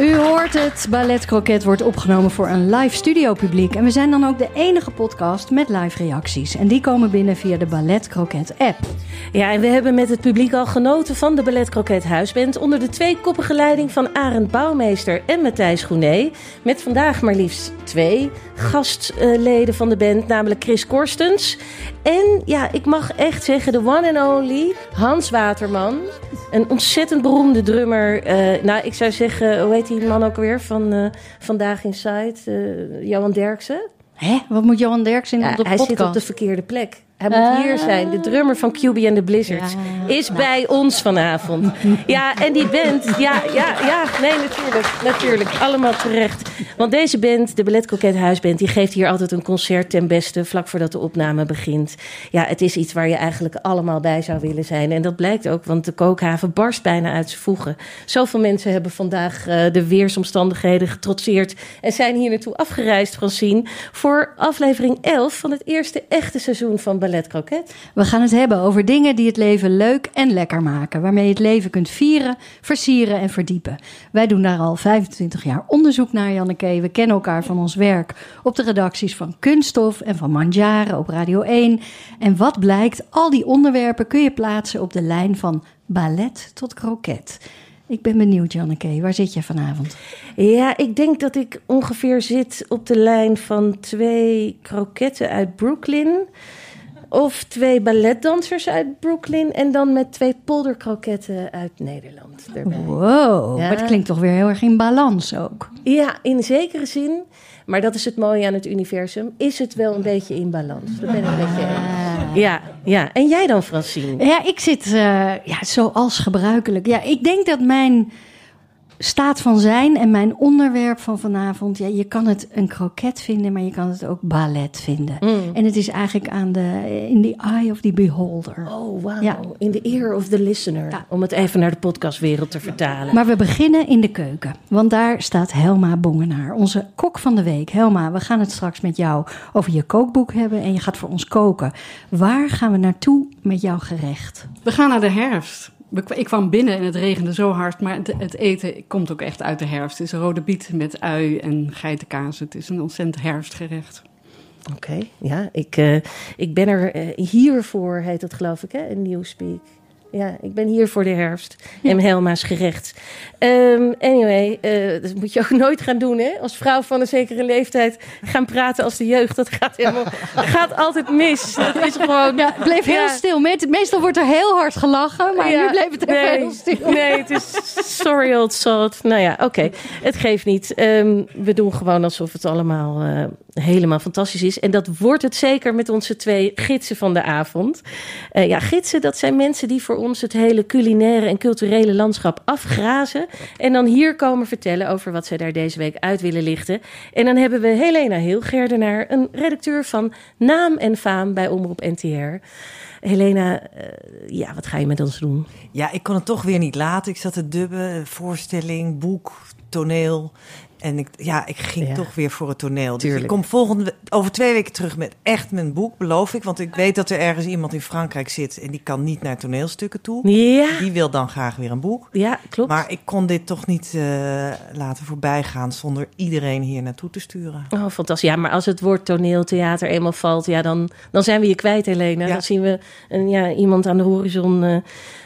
U hoort het, Ballet Croquet wordt opgenomen voor een live studiopubliek. En we zijn dan ook de enige podcast met live reacties. En die komen binnen via de Ballet Croquet app. Ja, en we hebben met het publiek al genoten van de Ballet Croquet Huisband... onder de tweekoppige leiding van Arend Bouwmeester en Matthijs Groenee. Met vandaag maar liefst twee gastleden van de band, namelijk Chris Korstens... en, ja, ik mag echt zeggen, de one and only Hans Waterman... Een ontzettend beroemde drummer. Eh, nou, ik zou zeggen, hoe heet die man ook weer van uh, Vandaag Inside? Uh, Johan Derksen. Hè? Wat moet Johan Derksen in ja, op de Hij podcast? zit op de verkeerde plek. Hij moet hier zijn. De drummer van QB and the Blizzards Ja. is bij ons vanavond. Ja, en die band, ja, ja, ja, nee, natuurlijk, natuurlijk, allemaal terecht. Want deze band, de Ballet Coquette Huisband, die geeft hier altijd een concert ten beste vlak voordat de opname begint. Ja, het is iets waar je eigenlijk allemaal bij zou willen zijn. En dat blijkt ook, want de kookhaven barst bijna uit zijn voegen. Zoveel mensen hebben vandaag eh, de weersomstandigheden getrotseerd en zijn hier naartoe afgereisd, Francine, voor aflevering 11 van het eerste echte seizoen van Ballet Croquette. We gaan het hebben over dingen die het leven leuk en lekker maken. Waarmee je het leven kunt vieren, versieren en verdiepen. Wij doen daar al 25 jaar onderzoek naar, Janneke. We kennen elkaar van ons werk op de redacties van Kunststof en van Manjaren op Radio 1. En wat blijkt, al die onderwerpen kun je plaatsen op de lijn van ballet tot kroket. Ik ben benieuwd, Janneke. Waar zit je vanavond? Ja, ik denk dat ik ongeveer zit op de lijn van twee kroketten uit Brooklyn. Of twee balletdansers uit Brooklyn. En dan met twee polderkroketten uit Nederland. erbij. Wow, Ja. maar het klinkt toch weer heel erg in balans ook. Ja, in zekere zin. Maar dat is het mooie aan het universum. Is het wel een beetje in balans? Dat ben ik met je eens. Ja, ja. En jij dan, Francine? Ja, ik zit eh, ja, zoals gebruikelijk. Ja, ik denk dat mijn staat van zijn en mijn onderwerp van vanavond... Ja, je kan het een kroket vinden, maar je kan het ook ballet vinden. En het is eigenlijk aan de, in the eye of the beholder. Oh, wauw. Ja. In the ear of the listener. Ja. Om het even naar de podcastwereld te vertalen. Maar we beginnen in de keuken, want daar staat Helma Bongenaar, onze kok van de week. Helma, we gaan het straks met jou over je kookboek hebben en je gaat voor ons koken. Waar gaan we naartoe met jouw gerecht? We gaan naar de herfst. Ik kwam binnen en het regende zo hard, maar het, eten komt ook echt uit de herfst. Het is rode biet met ui en geitenkaas. Het is een ontzettend herfstgerecht. Oké, ja, ik, eh, ik ben er eh, hiervoor, heet dat geloof ik, hè, in Newspeak. Ja, ik ben hier voor de herfst. En Helma's gerecht. Ehm, anyway, eh, dat moet je ook nooit gaan doen, hè? Als vrouw van een zekere leeftijd gaan praten als de jeugd. Dat gaat helemaal, dat gaat altijd mis. Dat is gewoon... Ja, het bleef heel Ja. stil. Me- Meestal wordt er heel hard gelachen, maar Ja, nu bleef het nee, heel stil. Nee, het is sorry old salt. Nou ja, oké. Het geeft niet. Ehm, we doen gewoon alsof het allemaal eh, helemaal fantastisch is. En dat wordt het zeker met onze twee gidsen van de avond. Eh, ja, gidsen, dat zijn mensen die voor ons het hele culinaire en culturele landschap afgrazen. En dan hier komen vertellen over wat zij daar deze week uit willen lichten. En dan hebben we Helena Hilgerdenaar, een redacteur van Naam en Faam bij Omroep NTR. Helena, eh, ja, wat ga je met ons doen? Ja, ik kon het toch weer niet laten. Ik zat te dubben, voorstelling, boek, toneel. En ik, ja, ik ging Ja. toch weer voor het toneel. Dus ik kom volgende, over twee weken terug met echt mijn boek, beloof ik. Want ik weet dat er ergens iemand in Frankrijk zit en die kan niet naar toneelstukken toe. Ja, Die wil dan graag weer een boek. ja klopt. Maar ik kon dit toch niet eh, laten voorbijgaan zonder iedereen hier naartoe te sturen. Oh, fantastisch. Ja, maar als het woord toneel, theater eenmaal valt, ja, dan, dan zijn we je kwijt, Helena. Ja. Dan zien we een, ja, iemand aan de horizon eh,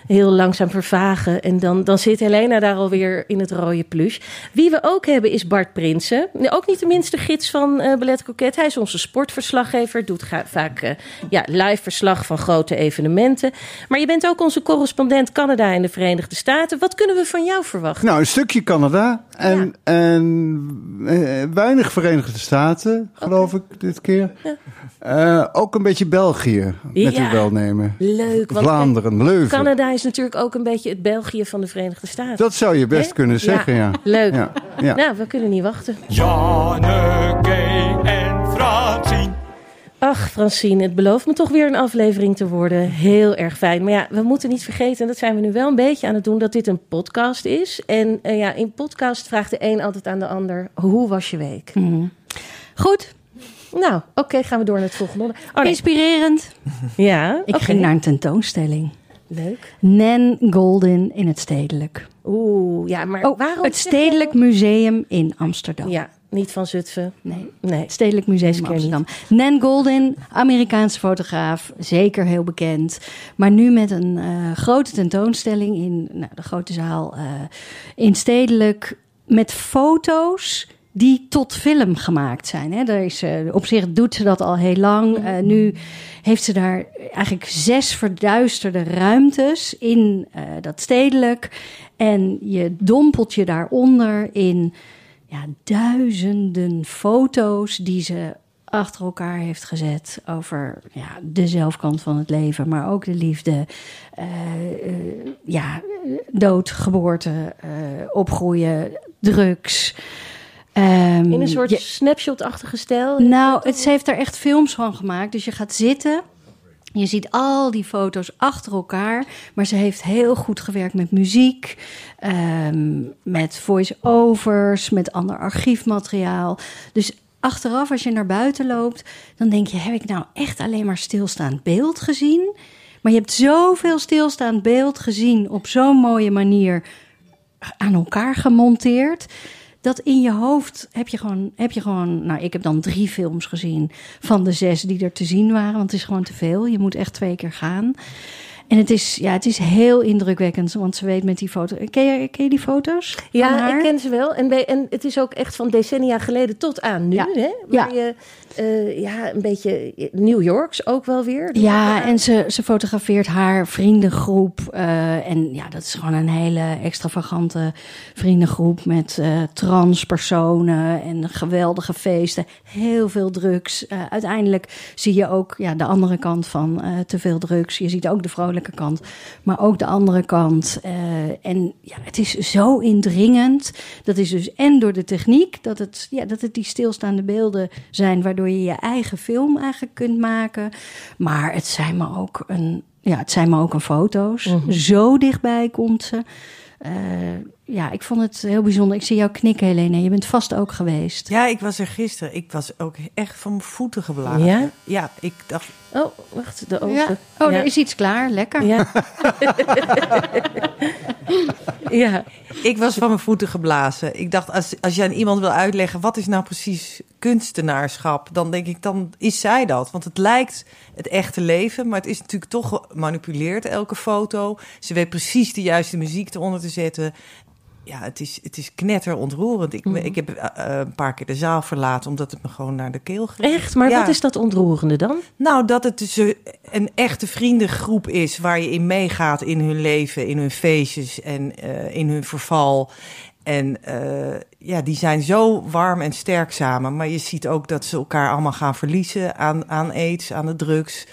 heel langzaam vervagen. En dan, dan zit Helena daar alweer in het rode plush. Wie we ook hebben is Bart Prinsen. Ook niet de minste gids van eh Ballet. Hij is onze sportverslaggever. Doet vaak eh, ja, live verslag van grote evenementen. Maar je bent ook onze correspondent Canada en de Verenigde Staten. Wat kunnen we van jou verwachten? Nou, een stukje Canada en, en eh, weinig Verenigde Staten, geloof ik, dit keer. Ook een beetje België, met uw welnemen. Leuk. Vlaanderen, Leuven. Canada is natuurlijk ook een beetje het België van de Verenigde Staten. Dat zou je best kunnen zeggen, ja. Leuk. Ja, ja. Nou, we kunnen niet wachten. Janneke en Francine. Ach, Francine, het belooft me toch weer een aflevering te worden. Heel erg fijn. Maar ja, we moeten niet vergeten, en dat zijn we nu wel een beetje aan het doen, dat dit een podcast is. En eh, ja, in podcast vraagt de een altijd aan de ander: hoe was je week? Goed, Nou, oké, gaan we door naar het volgende. Oh, nee. inspirerend. Ja, Ik ging naar een tentoonstelling. Leuk. Nan Golden in het Stedelijk. Oeh, ja, maar Oh, waarom? het Stedelijk Museum in Amsterdam. Ja, niet van Zutphen. Nee, Nee. het Stedelijk Museum in niet. Amsterdam. Nan Golden, Amerikaanse fotograaf, zeker heel bekend. Maar nu met een eh, grote tentoonstelling in nou, de grote zaal eh, in Stedelijk. Met foto's die tot film gemaakt zijn. Hè. Daar is, eh, op zich doet ze dat al heel lang. Eh, nu heeft ze daar eigenlijk zes verduisterde ruimtes in eh, dat stedelijk. En je dompelt je daaronder in ja, duizenden foto's die ze achter elkaar heeft gezet over ja, de zelfkant van het leven, maar ook de liefde, ja, dood, geboorte, opgroeien, drugs. Ehm, In een soort je- snapshot-achtige stijl. nou, het, ze heeft er echt films van gemaakt. Dus je gaat zitten. Je ziet al die foto's achter elkaar. Maar ze heeft heel goed gewerkt met muziek. ehm, met voice-overs. Met ander archiefmateriaal. Dus achteraf, als je naar buiten loopt. dan denk je: heb ik nou echt alleen maar stilstaand beeld gezien? Maar je hebt zoveel stilstaand beeld gezien. op zo'n mooie manier aan elkaar gemonteerd. Dat in je hoofd heb je gewoon, heb je gewoon. Nou, ik heb dan drie films gezien van de zes die er te zien waren. Want het is gewoon te veel. Je moet echt twee keer gaan. En het is, ja, het is heel indrukwekkend. Want ze weet met die foto. Ken je, ken je die foto's? Ja, ik ken ze wel. En, bij- en het is ook echt van decennia geleden tot aan nu. Ja. Hè? Waar je eh, ja, een beetje New Yorks ook wel weer. Ja, en ze, ze fotografeert haar vriendengroep. eh, en ja, dat is gewoon een hele extravagante vriendengroep met eh transpersonen en geweldige feesten. Heel veel drugs. Eh, uiteindelijk zie je ook ja, de andere kant van eh, te veel drugs. Je ziet ook de kant, maar ook de andere kant. Eh, en ja, het is zo indringend. Dat is dus en door de techniek, dat het, ja, dat het die stilstaande beelden zijn, waardoor je je eigen film eigenlijk kunt maken. Maar het zijn me ook een, ja, het zijn me ook een foto's. Zo dichtbij komt ze. Eh, ja, ik vond het heel bijzonder. Ik zie jou knikken, Helene. Je bent vast ook geweest. Ja, ik was er gisteren. Ik was ook echt van mijn voeten geblazen. Ja? Ja, ik dacht... Oh, wacht, de oven. Ja. Oh, ja. er is iets klaar. Lekker. Ja. ja. Ik was van mijn voeten geblazen. Ik dacht, als, als je aan iemand wil uitleggen... wat is nou precies kunstenaarschap... dan denk ik, dan is zij dat. Want het lijkt het echte leven... maar het is natuurlijk toch gemanipuleerd, elke foto. Ze weet precies de juiste muziek eronder te zetten. Ja, het is, het is knetter ontroerend. Ik, ik heb eh, een paar keer de zaal verlaten... omdat het me gewoon naar de keel ging. Echt? Maar Ja. wat is dat ontroerende dan? Nou, dat het dus een- een echte vriendengroep is waar je in meegaat in hun leven, in hun feestjes en eh, in hun verval. En eh, ja, die zijn zo warm en sterk samen. Maar je ziet ook dat ze elkaar allemaal gaan verliezen aan, aan aids, aan de drugs.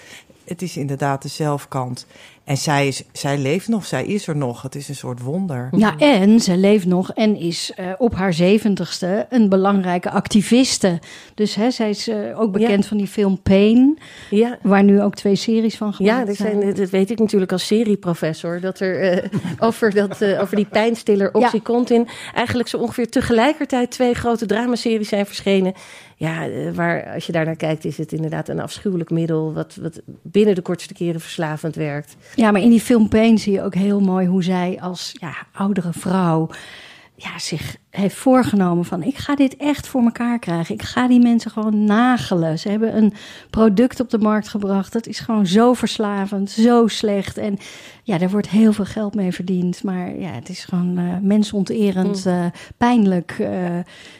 Het is inderdaad de zelfkant. En zij, is, zij leeft nog, zij is er nog. Het is een soort wonder. Ja, en ze leeft nog en is eh, op haar zeventigste een belangrijke activiste. Dus hè, zij is eh, ook bekend Ja. van die film Pain, Ja. waar nu ook twee series van gemaakt Ja, er zijn. zijn, dat weet ik natuurlijk als serieprofessor. Dat er eh, over, dat, over die pijnstiller Oxycontin... eigenlijk zo ongeveer tegelijkertijd twee grote dramaseries zijn verschenen. Ja, eh, waar als je daar naar kijkt is het inderdaad een afschuwelijk middel... wat, wat binnen de kortste keren verslavend werkt. Ja, maar in die film Pain zie je ook heel mooi hoe zij als ja, oudere vrouw ja, zich heeft voorgenomen van ik ga dit echt voor elkaar krijgen. Ik ga die mensen gewoon nagelen. Ze hebben een product op de markt gebracht. Dat is gewoon zo verslavend, zo slecht. En ja, daar wordt heel veel geld mee verdiend. Maar ja, het is gewoon uh, mensonterend, uh, pijnlijk. Uh,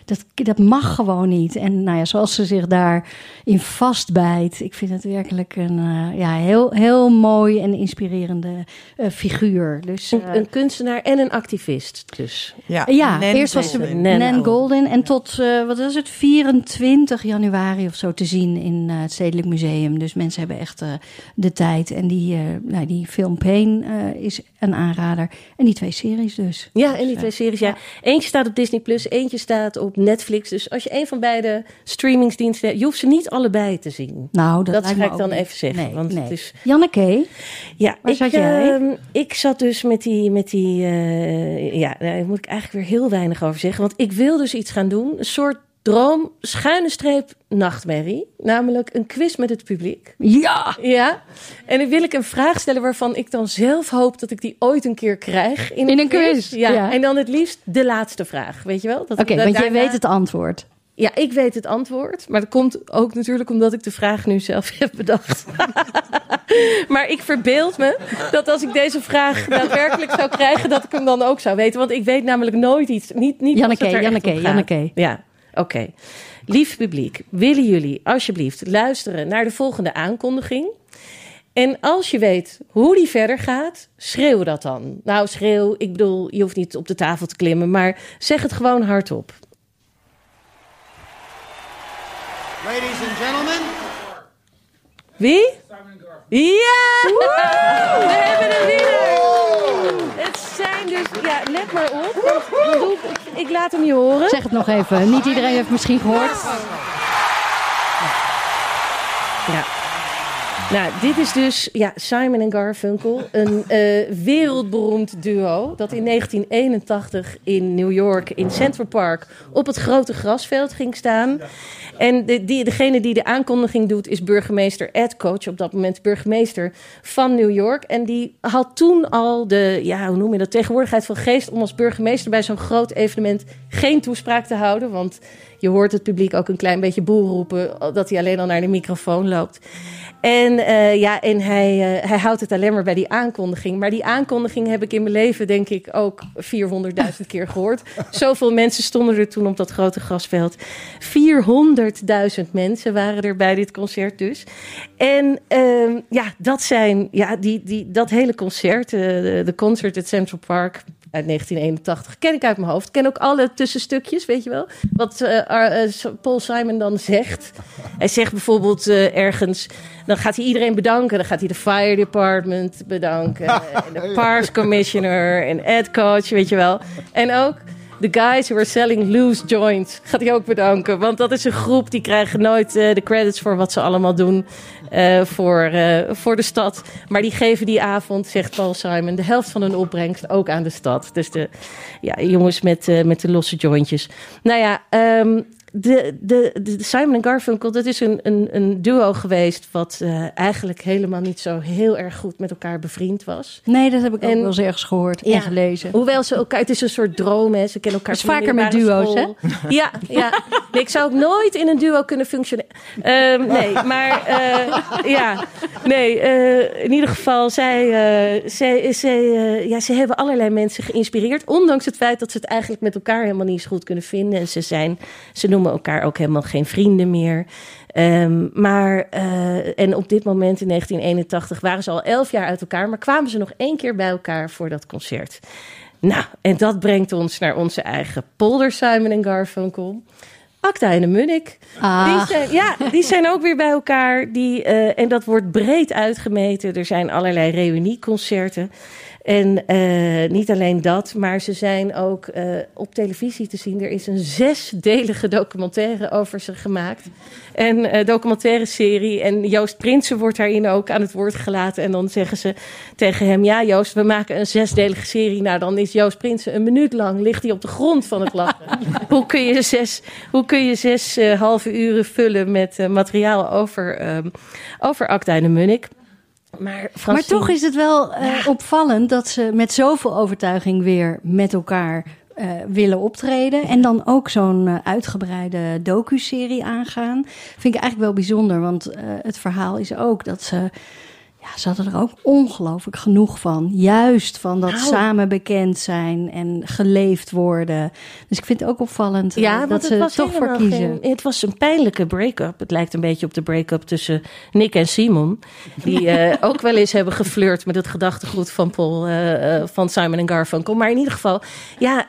dat, dat mag gewoon niet. En nou ja, zoals ze zich daarin vastbijt. Ik vind het werkelijk een ja, heel, heel mooi en inspirerende figuur. Dus, een, een, kunstenaar en een activist dus. Ja, ja eerst was Nan, Golden. En tot, wat was het, 24 januari of zo te zien in het Stedelijk Museum. Dus mensen hebben echt de tijd. En die, nou, die film Pain uh, is een aanrader. En die twee series dus. Ja, en die dus, twee series, ja. Eentje staat op Disney+, Plus, eentje staat op Netflix. Dus als je een van beide streamingsdiensten hebt... je hoeft ze niet allebei te zien. Nou, dat, dat ga ik dan even zeggen. Nee, want nee. Het is... Janneke, ja, waar ik, zat jij? Uh, ik zat dus met die... Met die uh, ja, daar moet ik eigenlijk weer heel weinig over zeggen. Want ik wil dus iets gaan doen. Een soort droom, schuine streep, nachtmerrie. Namelijk een quiz met het publiek. Ja! Ja. En dan wil ik een vraag stellen waarvan ik dan zelf hoop dat ik die ooit een keer krijg. In, in een quiz? quiz. Ja. ja. En dan het liefst de laatste vraag, weet je wel? Oké, okay, want daarna... jij weet het antwoord. Ja, ik weet het antwoord. Maar dat komt ook natuurlijk omdat ik de vraag nu zelf heb bedacht. maar ik verbeeld me dat als ik deze vraag daadwerkelijk zou krijgen, dat ik hem dan ook zou weten. Want ik weet namelijk nooit iets. Niet, niet Janneke, Janneke, Janneke. Ja, Oké. Okay. Lief publiek, willen jullie alsjeblieft luisteren naar de volgende aankondiging? En als je weet hoe die verder gaat, schreeuw dat dan. Nou, schreeuw, ik bedoel, je hoeft niet op de tafel te klimmen, maar zeg het gewoon hardop. Ladies and gentlemen. Wie? Ja! We hebben een winnaar! Het zijn dus, ja, let maar op. Want, doe ik, ik laat hem je horen. Zeg het nog even. Niet iedereen heeft misschien gehoord. Ja. Nou, dit is dus ja, Simon en Garfunkel, een uh, wereldberoemd duo dat in 1981 in New York in Central Park op het grote grasveld ging staan. En de, die, degene die de aankondiging doet is burgemeester Ed Coach, op dat moment burgemeester van New York. En die had toen al de, ja, hoe noem je dat, tegenwoordigheid van geest om als burgemeester bij zo'n groot evenement geen toespraak te houden. Want je hoort het publiek ook een klein beetje boel roepen dat hij alleen al naar de microfoon loopt. En, uh, ja, en hij, uh, hij houdt het alleen maar bij die aankondiging. Maar die aankondiging heb ik in mijn leven, denk ik, ook 400.000 keer gehoord. Zoveel mensen stonden er toen op dat grote grasveld. 400.000 mensen waren er bij dit concert dus. En uh, ja, dat zijn, ja, die, die, dat hele concert, eh, de, de concert at Central Park uit 1981. Ken ik uit mijn hoofd. Ken ook alle tussenstukjes, weet je wel. Wat uh, Paul Simon dan zegt. Hij zegt bijvoorbeeld uh, ergens... Dan gaat hij iedereen bedanken. Dan gaat hij de fire department bedanken. en de Parks Commissioner en Ed Coach, weet je wel. En ook de guys who are selling loose joints gaat hij ook bedanken. Want dat is een groep die krijgen nooit uh, de credits voor wat ze allemaal doen uh, voor, uh, voor de stad. Maar die geven die avond, zegt Paul Simon, de helft van hun opbrengst ook aan de stad. Dus de ja, jongens met, met de losse jointjes. Nou ja, um, de, de, de, Simon en Garfunkel, dat is een, een, een duo geweest... wat uh, eigenlijk helemaal niet zo heel erg goed met elkaar bevriend was. Nee, dat heb ik en, ook wel eens ergens gehoord ja, en gelezen. Hoewel ze elkaar... Het is een soort droom, hè. Ze kennen elkaar is vaker met duo's, hè? Ja, ja. Nee, ik zou ook nooit in een duo kunnen functioneren. Um, nee, maar uh, ja. Nee, uh, in ieder geval, zij, zij, zij, ja, ze hebben allerlei mensen geïnspireerd. Ondanks het feit dat ze het eigenlijk met elkaar helemaal niet zo goed kunnen vinden. En ze zijn... Ze noemen elkaar ook helemaal geen vrienden meer. Um, maar, uh, en op dit moment in 1981 waren ze al elf jaar uit elkaar, maar kwamen ze nog één keer bij elkaar voor dat concert. Nou, en dat brengt ons naar onze eigen polder Simon en Garfunkel. Acta en de Munnik. Ah. Die zijn, ja, die zijn ook weer bij elkaar. Die, uh, en dat wordt breed uitgemeten. Er zijn allerlei reunieconcerten. En uh, niet alleen dat, maar ze zijn ook uh, op televisie te zien. Er is een zesdelige documentaire over ze gemaakt. En uh, documentaire serie. En Joost Prinsen wordt daarin ook aan het woord gelaten. En dan zeggen ze tegen hem: Ja, Joost, we maken een zesdelige serie. Nou, dan is Joost Prinsen een minuut lang ligt hij op de grond van het lachen. hoe kun je zes, hoe kun je zes halve uren vullen met materiaal over, um, over Acta en de Munnik? Maar, maar, toch is het wel uh, ja. opvallend dat ze met zoveel overtuiging weer met elkaar eh, willen optreden. En dan ook zo'n eh, uitgebreide docu-serie aangaan. Vind ik eigenlijk wel bijzonder, want eh, het verhaal is ook dat ze... Ja, ze hadden er ook ongelooflijk genoeg van. Juist van dat Nou. samen bekend zijn en geleefd worden. Dus ik vind het ook opvallend eh, Ja, dat ze toch voor kiezen. geen- het was een pijnlijke break-up. Het lijkt een beetje op de break-up tussen Nick en Simon. Die eh, ook wel eens hebben geflirt met het gedachtegoed van Paul, eh, van Simon en Garfunkel. Maar in ieder geval, ja,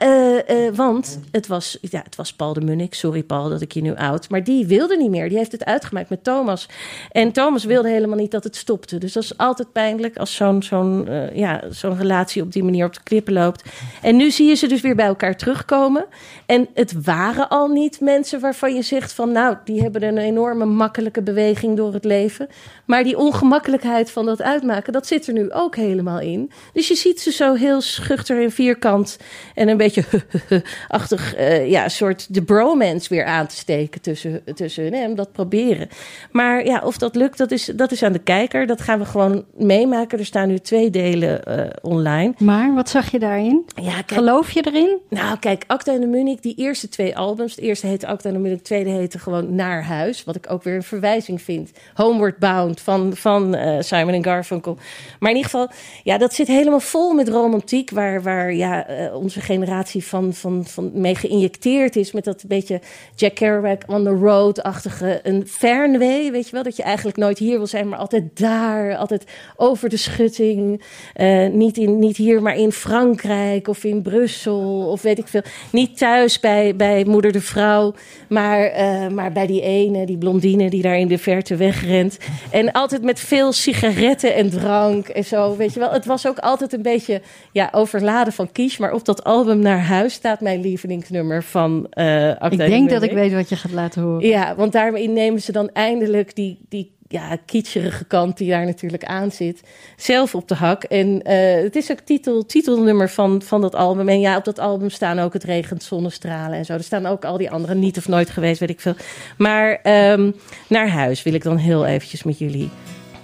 want het was, ja, het was Paul de Munnik. Sorry Paul dat ik je nu oud. Maar die wilde niet meer. Die heeft het uitgemaakt met Thomas. En Thomas wilde helemaal niet dat het stopte. Dus dat is altijd pijnlijk als zo'n zo'n eh, ja, zo'n relatie op die manier op de klippen loopt. En nu zie je ze dus weer bij elkaar terugkomen. En het waren al niet mensen waarvan je zegt van nou, die hebben een enorme makkelijke beweging door het leven. Maar die ongemakkelijkheid van dat uitmaken, dat zit er nu ook helemaal in. Dus je ziet ze zo heel schuchter en vierkant en een beetje achtig, eh, ja, soort de bromance weer aan te steken tussen, tussen hun en dat proberen. Maar ja, of dat lukt, dat is, dat is aan de kijker. Dat gaan we gewoon meemaken. Er staan nu twee delen eh, online. Maar wat zag je daarin? Ja, kijk, Geloof je erin? nou, kijk, Acta en de Munich, die eerste twee albums. De eerste heette Acta en de Munich, de tweede heette gewoon Naar Huis. Wat ik ook weer een verwijzing vind. Homeward Bound van, van eh, Simon en Garfunkel. Maar in ieder geval, ja, dat zit helemaal vol met romantiek. Waar, waar ja, eh, onze generatie van, van, van mee geïnjecteerd is. Met dat beetje Jack Kerouac on the road-achtige. Een fernweh, weet je wel. Dat je eigenlijk nooit hier wil zijn, maar altijd daar. Altijd over de schutting. Eh, niet, in, niet hier, maar in Frankrijk of in Brussel of weet ik veel. Niet thuis bij, bij moeder de vrouw, maar, eh, maar bij die ene, die blondine die daar in de verte wegrent. En altijd met veel sigaretten en drank en zo, weet je wel. Het was ook altijd een beetje ja, overladen van kies. Maar op dat album Naar Huis staat mijn lievelingsnummer van Acta Ik de denk dat ik weet wat je gaat laten horen. Ja, want daarin nemen ze dan eindelijk die, die ja, kitscherige kant die daar natuurlijk aan zit, zelf op de hak. En eh, het is ook titel, titelnummer van, van dat album. En ja, op dat album staan ook het regent zonnestralen en zo. Er staan ook al die andere niet of nooit geweest, weet ik veel. Maar ehm, naar huis wil ik dan heel eventjes met jullie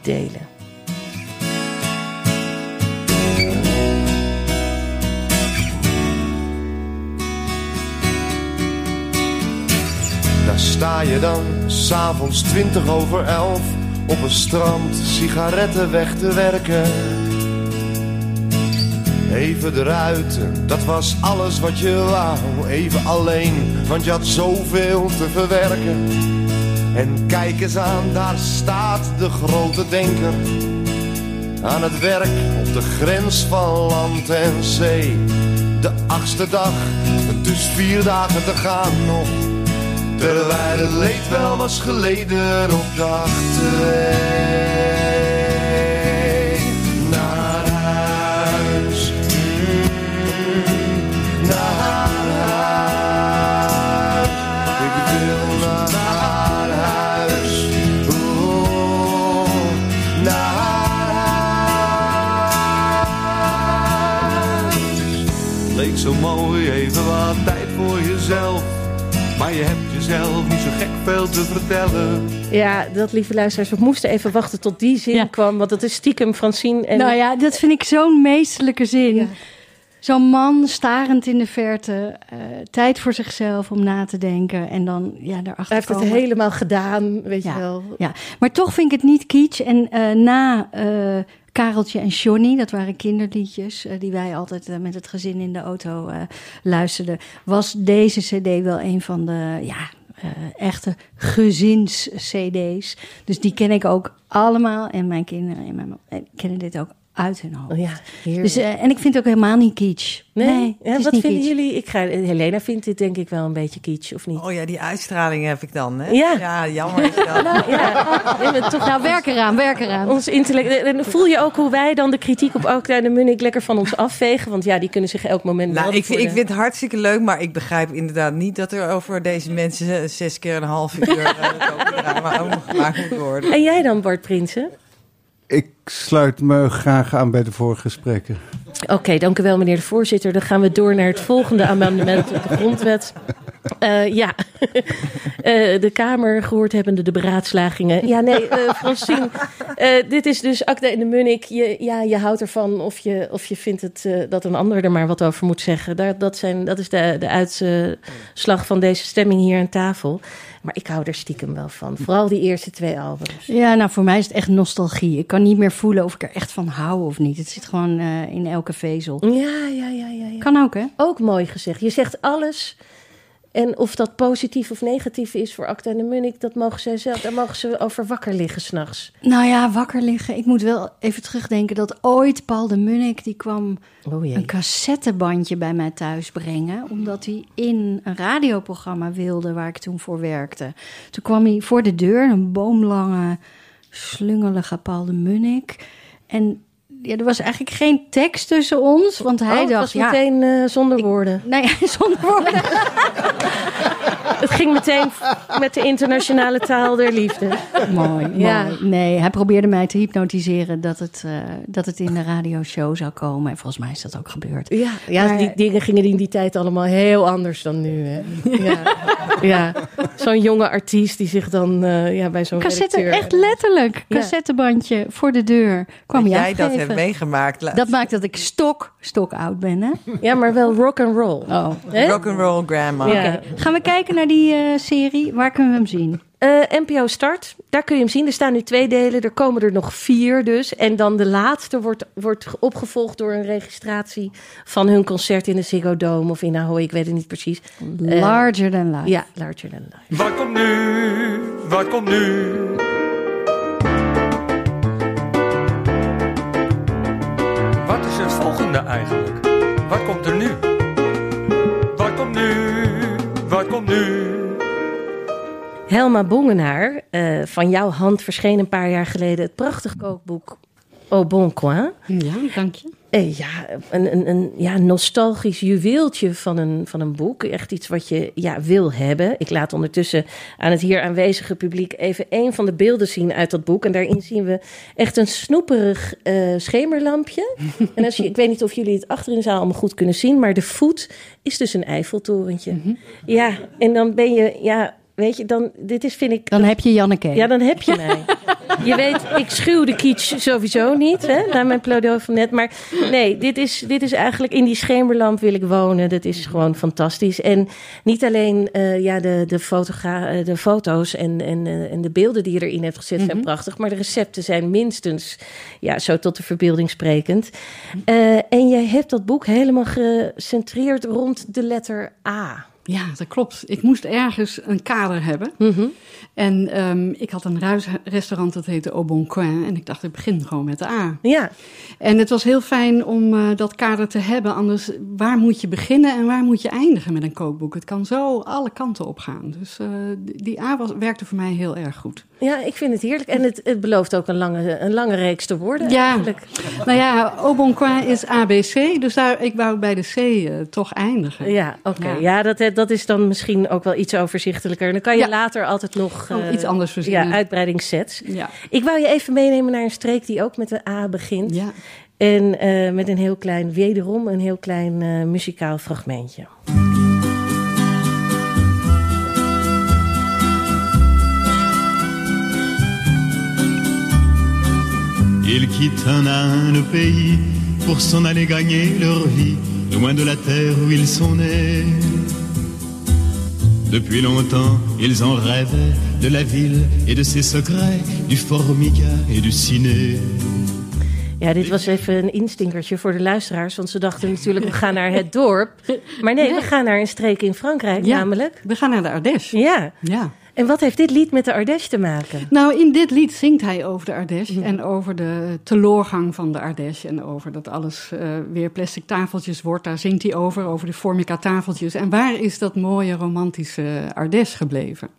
delen. Sta je dan, s'avonds twintig over elf, op een strand sigaretten weg te werken. Even eruit, dat was alles wat je wou. Even alleen, want je had zoveel te verwerken. En kijk eens aan, daar staat de grote denker. Aan het werk op de grens van land en zee. De achtste dag, dus vier dagen te gaan nog. Terwijl het leed wel was geleden op twee. Gek veel te vertellen. Ja, dat lieve luisteraars, we moesten even wachten tot die zin Ja. kwam. Want dat is stiekem Francine. En Nou ja, dat vind ik zo'n meesterlijke zin. Zo'n man starend in de verte, eh, tijd voor zichzelf om na te denken en dan ja, daarachter hij heeft het helemaal gedaan, weet Ja. je wel. Ja, maar toch vind ik het niet kitsch. En eh, na eh, Kareltje en Johnny, dat waren kinderliedjes eh, die wij altijd met het gezin in de auto eh, luisterden, was deze CD wel een van de ja, eh, echte gezins-CD's. Dus die ken ik ook allemaal en mijn kinderen en mijn kennen dit ook uit hun hoofd. Oh ja, heerlijk. Dus, eh, en ik vind het ook helemaal niet kitsch. Nee, Nee, ja, wat vinden kitsch. jullie? Ik ga, Helena vindt dit denk ik wel een beetje kitsch, of niet? Oh ja, die uitstraling heb ik dan, hè? Ja. jammer is dat. Ja, nee, maar toch Nou, werk eraan, werk eraan. ons intellect. En voel je ook hoe wij dan de kritiek op Ook en de Munnik lekker van ons afvegen? Want ja, die kunnen zich elk moment Nou, ik, vind, ik vind het hartstikke leuk, maar ik begrijp inderdaad niet dat er over deze mensen zes keer een half uur uh, drama gemaakt moet worden. En jij dan, Bart Prinsen? Ik sluit me graag aan bij de vorige gesprekken. Oké, dank u wel, meneer de voorzitter. Dan gaan we door naar het volgende amendement op de grondwet. Eh, ja, Eh, de Kamer gehoord hebbende de beraadslagingen. Ja, nee, eh Francine, eh, dit is dus Akda in de Munnik. Je, ja, je houdt ervan of je, of je vindt het, eh, dat een ander er maar wat over moet zeggen. Daar, dat, zijn, dat is de, de uitslag van deze stemming hier aan tafel. Maar ik hou er stiekem wel van. Vooral die eerste twee albums. Ja, nou voor mij is het echt nostalgie. Ik kan niet meer voelen of ik er echt van hou of niet. Het zit gewoon eh, in elke vezel. Ja, ja, ja, ja. ja. Kan ook, hè? Ook mooi gezegd. Je zegt alles. En of dat positief of negatief is voor Acta en de Munnik, dat mogen zij zelf. Daar mogen ze over wakker liggen s'nachts. Nou ja, wakker liggen. Ik moet wel even terugdenken dat ooit Paul de Munnik... die kwam Oh een cassettebandje bij mij thuis brengen... omdat hij in een radioprogramma wilde waar ik toen voor werkte. Toen kwam hij voor de deur, een boomlange, slungelige Paul de Munnik. En ja, er was eigenlijk geen tekst tussen ons, want hij Oh, dacht... was ja, meteen zonder woorden. Nee, zonder woorden. Het ging meteen met de internationale taal der liefde. Mooi, Ja. mooi. Nee, hij probeerde mij te hypnotiseren dat het, eh, dat het in de radioshow zou komen. En volgens mij is dat ook gebeurd. Ja, ja Maar- die dingen gingen in die tijd allemaal heel anders dan nu. Hè? Ja, ja. zo'n jonge artiest die zich dan eh, ja, bij zo'n Cassette, redacteur... echt letterlijk. Ja. Cassettebandje voor de deur. Kwam dat jij dat hebt meegemaakt. Dat maakt dat ik stok, stok oud ben, hè? Ja, maar wel rock and roll. Oh. Hè? Rock'n'roll grandma. Ja. Oké. Gaan we kijken naar die eh, serie? Waar kunnen we hem zien? Eh, NPO Start, daar kun je hem zien. Er staan nu twee delen, er komen er nog vier dus. En dan de laatste wordt, wordt opgevolgd door een registratie van hun concert in de Ziggo Dome of in Ahoy, ik weet het niet precies. Eh, Larger than life. Ja, Larger Than Life. Wat komt nu? Wat komt nu? Wat is het volgende eigenlijk? Wat komt er nu? Wat komt nu? Helma Bongenaar, eh, van jouw hand verscheen een paar jaar geleden het prachtig kookboek Au Bon Coin. Ja, dank je. Eh, ja, een, een, een ja, nostalgisch juweeltje van een, van een boek. Echt iets wat je ja, wil hebben. Ik laat ondertussen aan het hier aanwezige publiek even een van de beelden zien uit dat boek. En daarin zien we echt een snoeperig eh, schemerlampje. en als je, ik weet niet of jullie het achter in de zaal allemaal goed kunnen zien, maar de voet is dus een Eiffeltorentje. Ja, en dan ben je, ja, weet je, dan, dit is vind ik... Dan heb je Janneke. Ja, dan heb je mij. Je weet, ik schuw de kitsch sowieso niet, hè, na mijn pleidooi van net. Maar nee, dit is, dit is eigenlijk in die schemerlamp wil ik wonen. Dat is gewoon fantastisch. En niet alleen eh, ja, de, de, fotogra- eh, de foto's en, en, eh, en de beelden die je erin hebt gezet zijn prachtig. Maar de recepten zijn minstens ja, zo tot de verbeelding sprekend. Eh, en jij hebt dat boek helemaal gecentreerd rond de letter A. Ja, dat klopt. Ik moest ergens een kader hebben. En ehm, ik had een ruisrestaurant dat heette Au Bon Coin. En ik dacht, ik begin gewoon met de A. Ja, En het was heel fijn om eh, dat kader te hebben. Anders, waar moet je beginnen en waar moet je eindigen met een kookboek? Het kan zo alle kanten op gaan. Dus eh, die A was, werkte voor mij heel erg goed. ja, ik vind het heerlijk. En het, het belooft ook een lange, een lange reeks te worden Ja. eigenlijk. Nou ja, Au Bon Coin is ABC. Dus daar, ik wou bij de C eh, toch eindigen. Ja, oké. Ja. Ja, dat, dat is dan misschien ook wel iets overzichtelijker. Dan kan je Ja. later altijd nog eh, iets anders verzinnen. Ja, uitbreidingssets. Ja. Ik wou je even meenemen naar een streek die ook met de A begint. Ja. En eh, met een heel klein, wederom een heel klein eh, muzikaal fragmentje. Ils quittent un à un le pays pour s'en aller gagner leur vie, loin de la terre où ils sont nés. Depuis longtemps, ils en rêvaient de la ville et de ses secrets, du formica et du ciné. Ja, dit was even een instinkertje voor de luisteraars. Want ze dachten natuurlijk, we gaan naar het dorp. Maar nee, we gaan naar een streek in Frankrijk Ja. namelijk. We gaan naar de Ardèche. Ja. Ja. En wat heeft dit lied met de Ardèche te maken? Nou, in dit lied zingt hij over de Ardèche en over de teloorgang van de Ardèche. En over dat alles eh, weer plastic tafeltjes wordt. Daar zingt hij over, over de formica tafeltjes. En waar is dat mooie romantische Ardèche gebleven?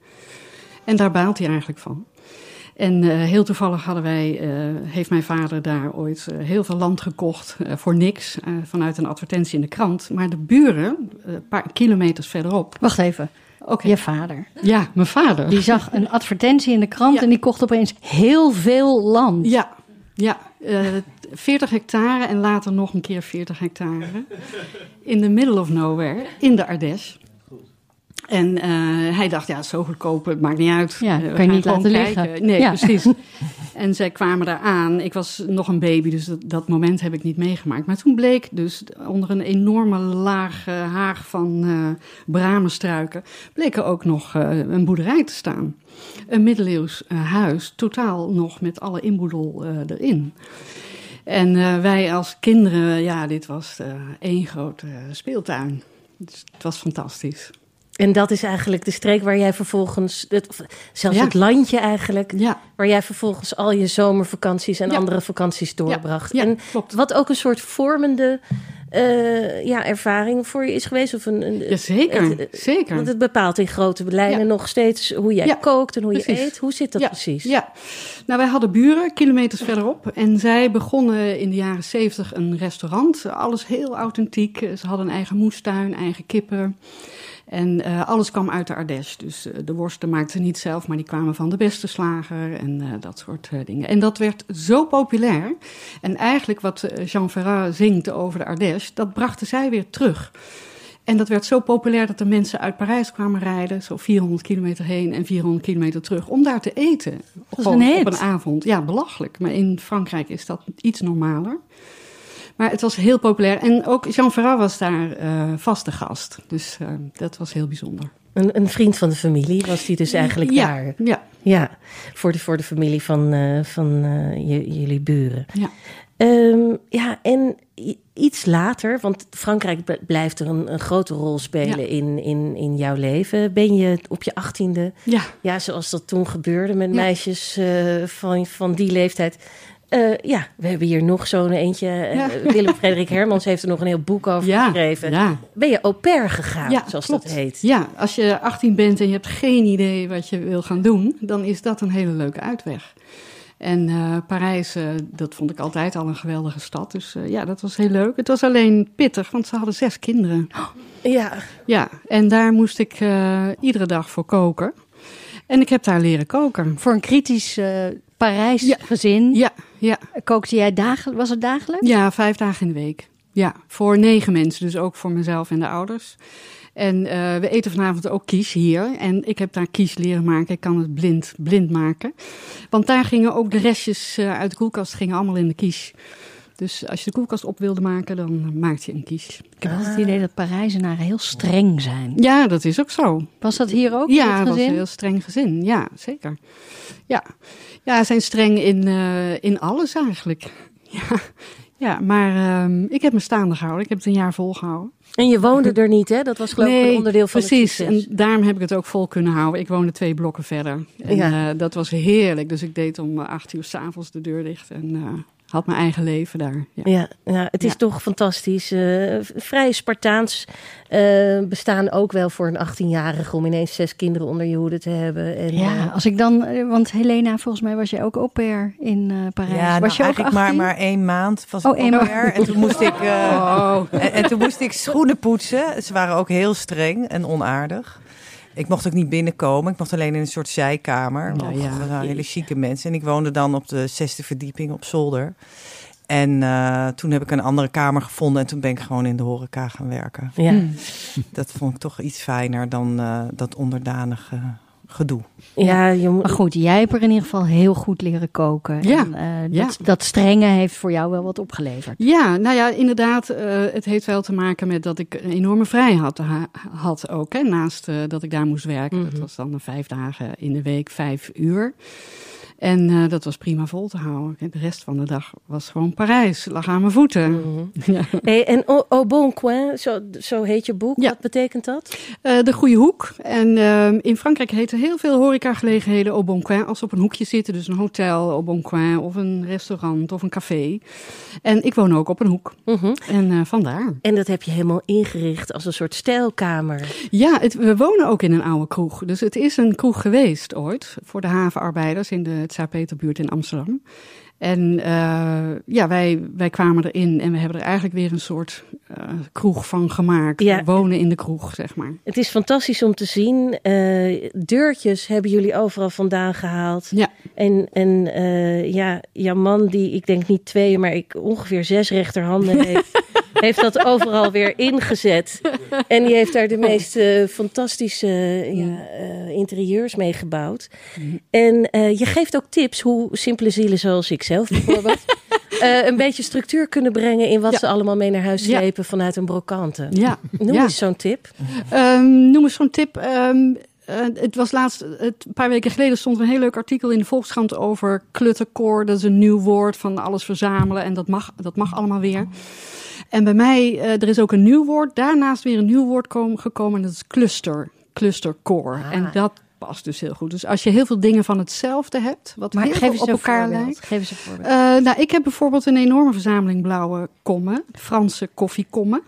En daar baalt hij eigenlijk van. En eh, heel toevallig hadden wij, eh, heeft mijn vader daar ooit heel veel land gekocht voor niks. vanuit een advertentie in de krant. Maar de buren, een paar kilometers verderop. Wacht even. Oké. Je vader. Ja, mijn vader. Die zag een advertentie in de krant Ja. en die kocht opeens heel veel land. Ja, ja eh 40 hectare en later nog een keer 40 hectare. In the middle of nowhere, in de Ardèche. En eh, hij dacht, ja, zo goedkoop, het maakt niet uit. Ja, Eh, we kan je niet laten kijken. liggen. Nee, Ja. precies. en zij kwamen daar aan. Ik was nog een baby, dus dat, dat moment heb ik niet meegemaakt. Maar toen bleek dus onder een enorme laag eh, haag van eh bramenstruiken... bleek er ook nog een boerderij te staan. Een middeleeuws huis, totaal nog met alle inboedel erin. En wij als kinderen, ja, dit was één grote speeltuin. Dus het was fantastisch. En dat is eigenlijk de streek waar jij vervolgens, het, zelfs Ja. het landje eigenlijk, Ja. waar jij vervolgens al je zomervakanties en Ja. andere vakanties doorbracht. Ja, en klopt. wat ook een soort vormende eh, ja, ervaring voor je is geweest. Of een, een, Jazeker, het- het- zeker. Want het bepaalt in grote lijnen Ja. nog steeds hoe jij Ja, kookt en hoe je eet. Hoe zit dat ja, precies? Ja, nou wij hadden buren kilometers verderop en zij begonnen in de jaren zeventig een restaurant. Alles heel authentiek. Ze hadden een eigen moestuin, eigen kippen. En eh, alles kwam uit de Ardèche. Dus eh, de worsten maakten ze niet zelf, maar die kwamen van de beste slager en eh, dat soort dingen. En dat werd zo populair. En eigenlijk wat Jean Ferrat zingt over de Ardèche, dat brachten zij weer terug. En dat werd zo populair dat de mensen uit Parijs kwamen rijden, zo 400 kilometer heen en 400 kilometer terug, om daar te eten. op een avond. Ja, belachelijk. Maar in Frankrijk is dat iets normaler. Maar het was heel populair. En ook Jean Ferrat was daar eh, vaste gast. Dus eh, dat was heel bijzonder. Een, een vriend van de familie was die dus eigenlijk ja, daar. Ja, Ja, voor de, voor de familie van, eh, van jullie buren. ja. Ehm, ja, en iets later, want Frankrijk blijft er een, een grote rol spelen Ja. in, in, in jouw leven. Ben je op je achttiende, ja. ja, zoals dat toen gebeurde met Ja. meisjes van, van die leeftijd. Eh, ja, we hebben hier nog zo'n eentje. eh. Willem Frederik Hermans heeft er nog een heel boek over Ja, geschreven. ja. Ben je au pair gegaan, zoals klopt. dat heet? Ja, als je 18 bent en je hebt geen idee wat je wil gaan doen, dan is dat een hele leuke uitweg. En eh, Parijs, dat vond ik altijd al een geweldige stad. Dus ja, dat was heel leuk. Het was alleen pittig, want ze hadden zes kinderen. Ja, Ja, en daar moest ik iedere dag voor koken. En ik heb daar leren koken. Voor een kritisch Parijs gezin Ja, ja, kookte jij dagelijks? Was het dagelijks? ja, vijf dagen in de week. Ja, voor negen mensen, dus ook voor mezelf en de ouders. En eh, we eten vanavond ook quiche hier. En ik heb daar quiche leren maken. Ik kan het blind, blind maken. Want daar gingen ook de restjes eh, uit de koelkast gingen allemaal in de quiche. Dus als je de koelkast op wilde maken, dan maakte je een quiche. Ik heb altijd het idee dat Parijzenaren heel streng zijn. Ja, dat is ook zo. Was dat hier ook? Ja, het was een heel streng gezin. Ja, zeker. Ja, ja zijn streng in, eh, in alles eigenlijk. Ja, ja maar ehm, ik heb me staande gehouden. Ik heb het een jaar volgehouden. en je woonde er niet, hè? Dat was geloof ik een onderdeel van precies. het succes. En daarom heb ik het ook vol kunnen houden. Ik woonde twee blokken verder. En Ja. eh, dat was heerlijk. Dus ik deed om eh, acht uur s'avonds de deur dicht. En had mijn eigen leven daar. Ja. Ja, ja het is Ja. toch fantastisch. eh, vrij Spartaans eh, bestaan ook wel voor een 18-jarige om ineens zes kinderen onder je hoede te hebben. En, Ja, eh, als ik dan, want Helena, volgens mij was jij ook au pair in eh, Parijs. Ja, nou, was je ook eigenlijk maar, 18? maar één maand was Oh, ik één au maand. pair. En toen moest ik, eh, Oh. en, en toen moest ik schoenen poetsen. Ze waren ook heel streng en onaardig. Ik mocht ook niet binnenkomen. Ik mocht alleen in een soort zijkamer. Oh, ja. dat waren hele chique mensen. En ik woonde dan op de zesde verdieping op zolder. En eh, toen heb ik een andere kamer gevonden. En toen ben ik gewoon in de horeca gaan werken. ja. Dat vond ik toch iets fijner dan eh, dat onderdanige gedoe. ja, je moet- Maar goed, jij hebt er in ieder geval heel goed leren koken. Ja, En, eh, ja. dat, dat strenge heeft voor jou wel wat opgeleverd. Ja, nou ja, inderdaad. eh, het heeft wel te maken met dat ik een enorme vrijheid ha- had ook. Hè, naast eh, dat ik daar moest werken. Mhm. Dat was dan vijf dagen in de week, vijf uur. En eh, dat was prima vol te houden. En de rest van de dag was gewoon Parijs. Lag aan mijn voeten. Mhm. Ja. Hey, en Au, Au Bon Coin, zo, zo heet je boek. Ja. Wat betekent dat? Eh, de Goede Hoek. En ehm, in Frankrijk heten heel veel horecagelegenheden au bon coin. Als ze op een hoekje zitten. Dus een hotel au bon coin. Of een restaurant of een café. En ik woon ook op een hoek. Mhm. En eh, vandaar. En dat heb je helemaal ingericht als een soort stijlkamer. Ja, het, we wonen ook in een oude kroeg. Dus het is een kroeg geweest ooit. Voor de havenarbeiders in de Tsaar-Peterbuurt in Amsterdam. En eh, ja, wij, wij kwamen erin en we hebben er eigenlijk weer een soort eh, kroeg van gemaakt. Ja. Wonen in de kroeg, zeg maar. Het is fantastisch om te zien. Eh, deurtjes hebben jullie overal vandaan gehaald. Ja. En, en ja, jouw man die, ik denk niet twee, maar ik ongeveer zes rechterhanden heeft. Heeft dat overal weer ingezet. En die heeft daar de meest eh, fantastische ja, eh, interieurs mee gebouwd. En eh, je geeft ook tips hoe simpele zielen zoals ik zelf bijvoorbeeld... eh, een beetje structuur kunnen brengen in wat Ja. ze allemaal mee naar huis Ja. slepen vanuit een brokante. Ja. Noem eens zo'n tip. Ehm, noem eens zo'n tip. Ehm, eh, het was laatst, het, een paar weken geleden stond een heel leuk artikel in de Volkskrant over klutterkoor. Dat is een nieuw woord van alles verzamelen en dat mag, dat mag allemaal weer. En bij mij, eh, er is ook een nieuw woord. Daarnaast weer een nieuw woord kom- gekomen en dat is cluster. Clustercore. Ah. En dat past dus heel goed. Dus als je heel veel dingen van hetzelfde hebt, wat Maar heel geef op elkaar lijkt. Geef eens een voorbeeld. Eh, nou, ik heb bijvoorbeeld een enorme verzameling blauwe kommen, Franse koffiekommen.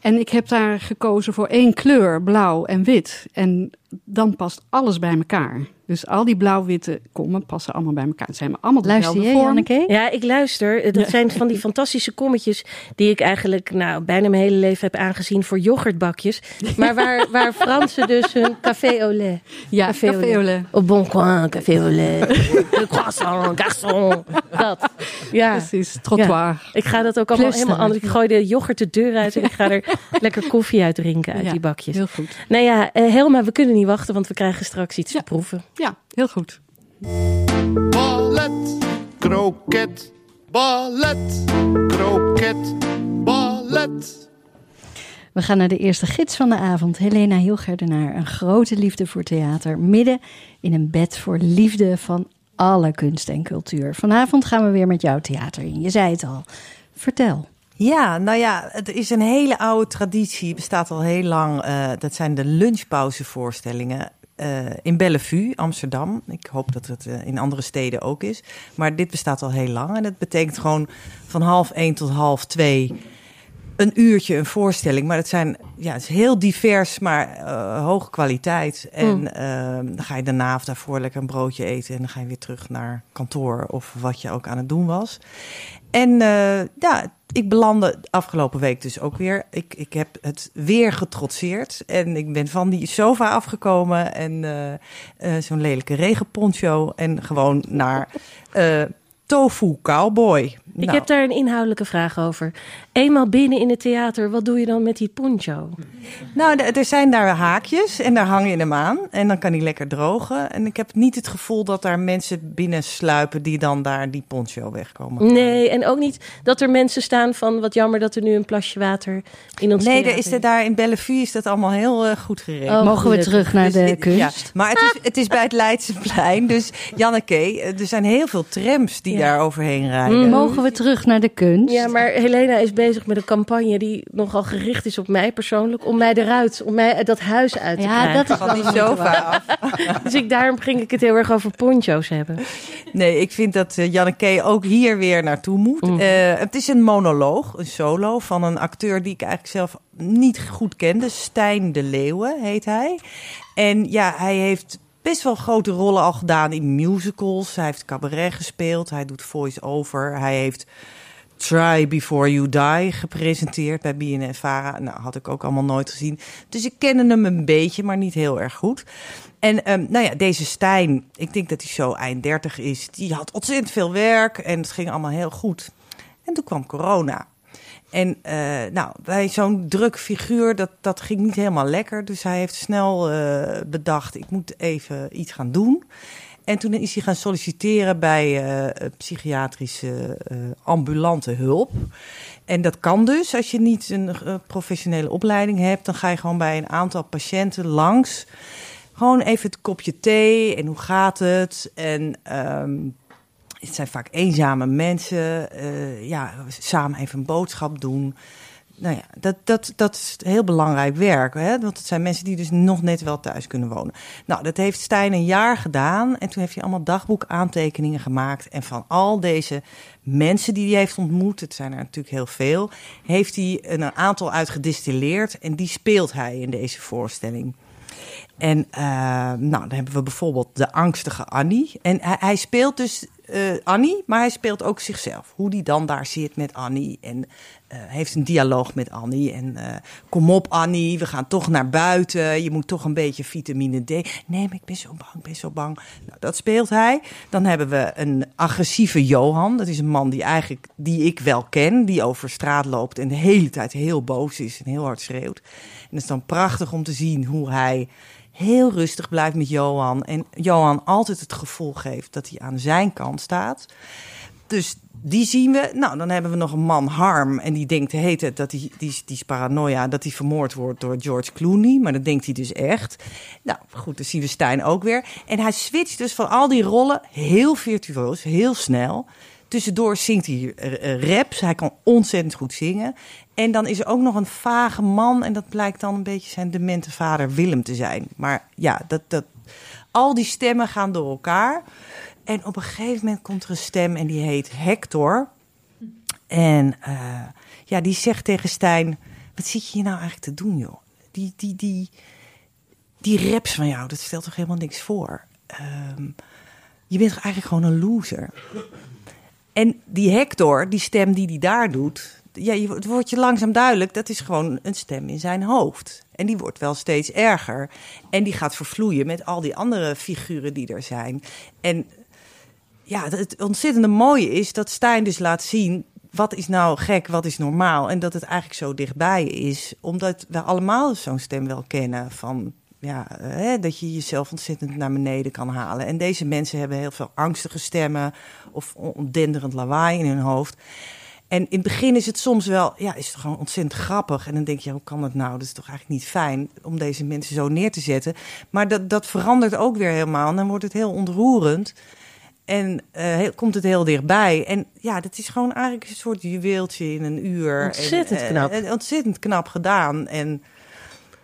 En ik heb daar gekozen voor één kleur, blauw en wit. En dan past alles bij elkaar. Dus al die blauw-witte kommen passen allemaal bij elkaar. Het zijn allemaal Luister dezelfde. Janneke? Ja, ik luister. Dat zijn van die fantastische kommetjes die ik eigenlijk nou, bijna mijn hele leven heb aangezien voor yoghurtbakjes. Maar waar, waar Fransen dus hun café au lait. Ja, café au lait. Au bon coin, café au lait. Le croissant, garçon. Dat. Ja. Precies, trottoir. Ik ga dat ook allemaal Cluster. helemaal anders. Ik gooi de yoghurt de deur uit en ik ga er lekker koffie uit drinken uit Ja, die bakjes. Heel goed. Nou ja, eh, Helma, we kunnen niet wachten, want we krijgen straks iets te proeven. Ja, heel goed. Ballet, kroket, ballet, kroket, ballet. We gaan naar de eerste gids van de avond, Helena Hilgerdenaar. Een grote liefde voor theater, midden in een bed voor liefde van alle kunst en cultuur. Vanavond gaan we weer met jouw theater in. Je zei het al. Vertel. Ja, nou ja, het is een hele oude traditie, bestaat al heel lang. eh, dat zijn de lunchpauzevoorstellingen eh, in Bellevue, Amsterdam. Ik hoop dat het eh, in andere steden ook is. Maar dit bestaat al heel lang en dat betekent gewoon van half één tot half twee een uurtje een voorstelling. Maar het, zijn, ja, het is heel divers, maar eh, hoge kwaliteit. En Mm. eh, dan ga je daarna of daarvoor lekker een broodje eten... en dan ga je weer terug naar kantoor of wat je ook aan het doen was. En eh, ja, ik belandde afgelopen week dus ook weer. Ik, ik heb het weer getrotseerd. En ik ben van die sofa afgekomen. En eh, zo'n lelijke regenponcho. En gewoon naar eh, Tofu Cowboy. Ik Nou, heb daar een inhoudelijke vraag over. Eenmaal binnen in het theater, wat doe je dan met die poncho? Nou, er zijn daar haakjes en daar hang je hem aan. En dan kan hij lekker drogen. En ik heb niet het gevoel dat daar mensen binnen sluipen... die dan daar die poncho wegkomen. Nee, en ook niet dat er mensen staan van... wat jammer dat er nu een plasje water in ons Nee, theater er is er daar in Bellevue is dat allemaal heel eh, goed geregeld. Oh, Mogen we terug naar de Dus, kunst? Ja, maar het is, het is bij het Leidseplein. Dus Janneke, eh, er zijn heel veel trams die Ja. daar overheen rijden. Mogen we terug naar de kunst? Ja, maar Helena is bezig met een campagne die nogal gericht is op mij persoonlijk. Om mij eruit, om mij dat huis uit te Ja, krijgen. dat is Van wel die sofa af. Dus ik, daarom ging ik het heel erg over poncho's hebben. Nee, ik vind dat eh, Janneke ook hier weer naartoe moet. Mm. Eh, het is een monoloog, een solo van een acteur die ik eigenlijk zelf niet goed kende. Stijn de Leeuwen heet hij. En ja, hij heeft best wel grote rollen al gedaan in musicals. Hij heeft cabaret gespeeld, hij doet voice-over. Hij heeft Try Before You Die gepresenteerd bij BNN-Vara. Nou, had ik ook allemaal nooit gezien. Dus ik kende hem een beetje, maar niet heel erg goed. En ehm, nou ja, deze Stijn, ik denk dat hij zo eind 30 is. Die had ontzettend veel werk en het ging allemaal heel goed. En toen kwam corona. En eh, nou, bij zo'n druk figuur, dat, dat ging niet helemaal lekker. Dus hij heeft snel eh, bedacht, ik moet even iets gaan doen. En toen is hij gaan solliciteren bij eh, psychiatrische eh, ambulante hulp. En dat kan dus, als je niet een eh, professionele opleiding hebt... dan ga je gewoon bij een aantal patiënten langs... Gewoon even het kopje thee en hoe gaat het? En ehm, het zijn vaak eenzame mensen. eh, ja, samen even een boodschap doen. Nou ja, dat, dat, dat is heel belangrijk werk. Hè? Want het zijn mensen die dus nog net wel thuis kunnen wonen. Nou, dat heeft Stijn een jaar gedaan. En toen heeft hij allemaal dagboekaantekeningen gemaakt. En van al deze mensen die hij heeft ontmoet, het zijn er natuurlijk heel veel, heeft hij een aantal uitgedistilleerd. En die speelt hij in deze voorstelling. En eh, nou, dan hebben we bijvoorbeeld de angstige Annie. En hij, hij speelt dus eh, Annie, maar hij speelt ook zichzelf. Hoe die dan daar zit met Annie en eh, heeft een dialoog met Annie. En eh, kom op Annie, we gaan toch naar buiten. Je moet toch een beetje vitamine D. Nee, maar ik ben zo bang, ik ben zo bang. Nou, dat speelt hij. Dan hebben we een agressieve Johan. Dat is een man die eigenlijk, die ik wel ken. Die over straat loopt en de hele tijd heel boos is en heel hard schreeuwt. En het is dan prachtig om te zien hoe hij heel rustig blijft met Johan. En Johan altijd het gevoel geeft dat hij aan zijn kant staat. Dus die zien we. Nou, dan hebben we nog een man, Harm. En die denkt, heet het, dat hij, die, die is paranoia, dat hij vermoord wordt door George Clooney. Maar dat denkt hij dus echt. Nou, goed, dan zien we Stijn ook weer. En hij switcht dus van al die rollen heel virtuoos, heel snel. Tussendoor zingt hij uh, raps. Hij kan ontzettend goed zingen. En dan is er ook nog een vage man. En dat blijkt dan een beetje zijn demente vader Willem te zijn. Maar ja, dat, dat, al die stemmen gaan door elkaar. En op een gegeven moment komt er een stem en die heet Hector. En uh, ja, die zegt tegen Stijn: Wat zit je hier nou eigenlijk te doen, joh? Die, die, die, die raps van jou, dat stelt toch helemaal niks voor? Um, je bent toch eigenlijk gewoon een loser? En die Hector, die stem die die daar doet, ja, het wordt je langzaam duidelijk, dat is gewoon een stem in zijn hoofd. En die wordt wel steeds erger. En die gaat vervloeien met al die andere figuren die er zijn. En ja, het ontzettende mooie is dat Stijn dus laat zien wat is nou gek, wat is normaal. En dat het eigenlijk zo dichtbij is. Omdat we allemaal zo'n stem wel kennen van... Ja, hè, dat je jezelf ontzettend naar beneden kan halen. En deze mensen hebben heel veel angstige stemmen of denderend lawaai in hun hoofd. En in het begin is het soms wel, ja, is het gewoon ontzettend grappig. En dan denk je, hoe kan het nou? Dat is toch eigenlijk niet fijn om deze mensen zo neer te zetten. Maar dat, dat verandert ook weer helemaal. En dan wordt het heel ontroerend. En uh, komt het heel dichtbij. En ja, dat is gewoon eigenlijk een soort juweeltje in een uur. Ontzettend en, knap. En, ontzettend knap gedaan. En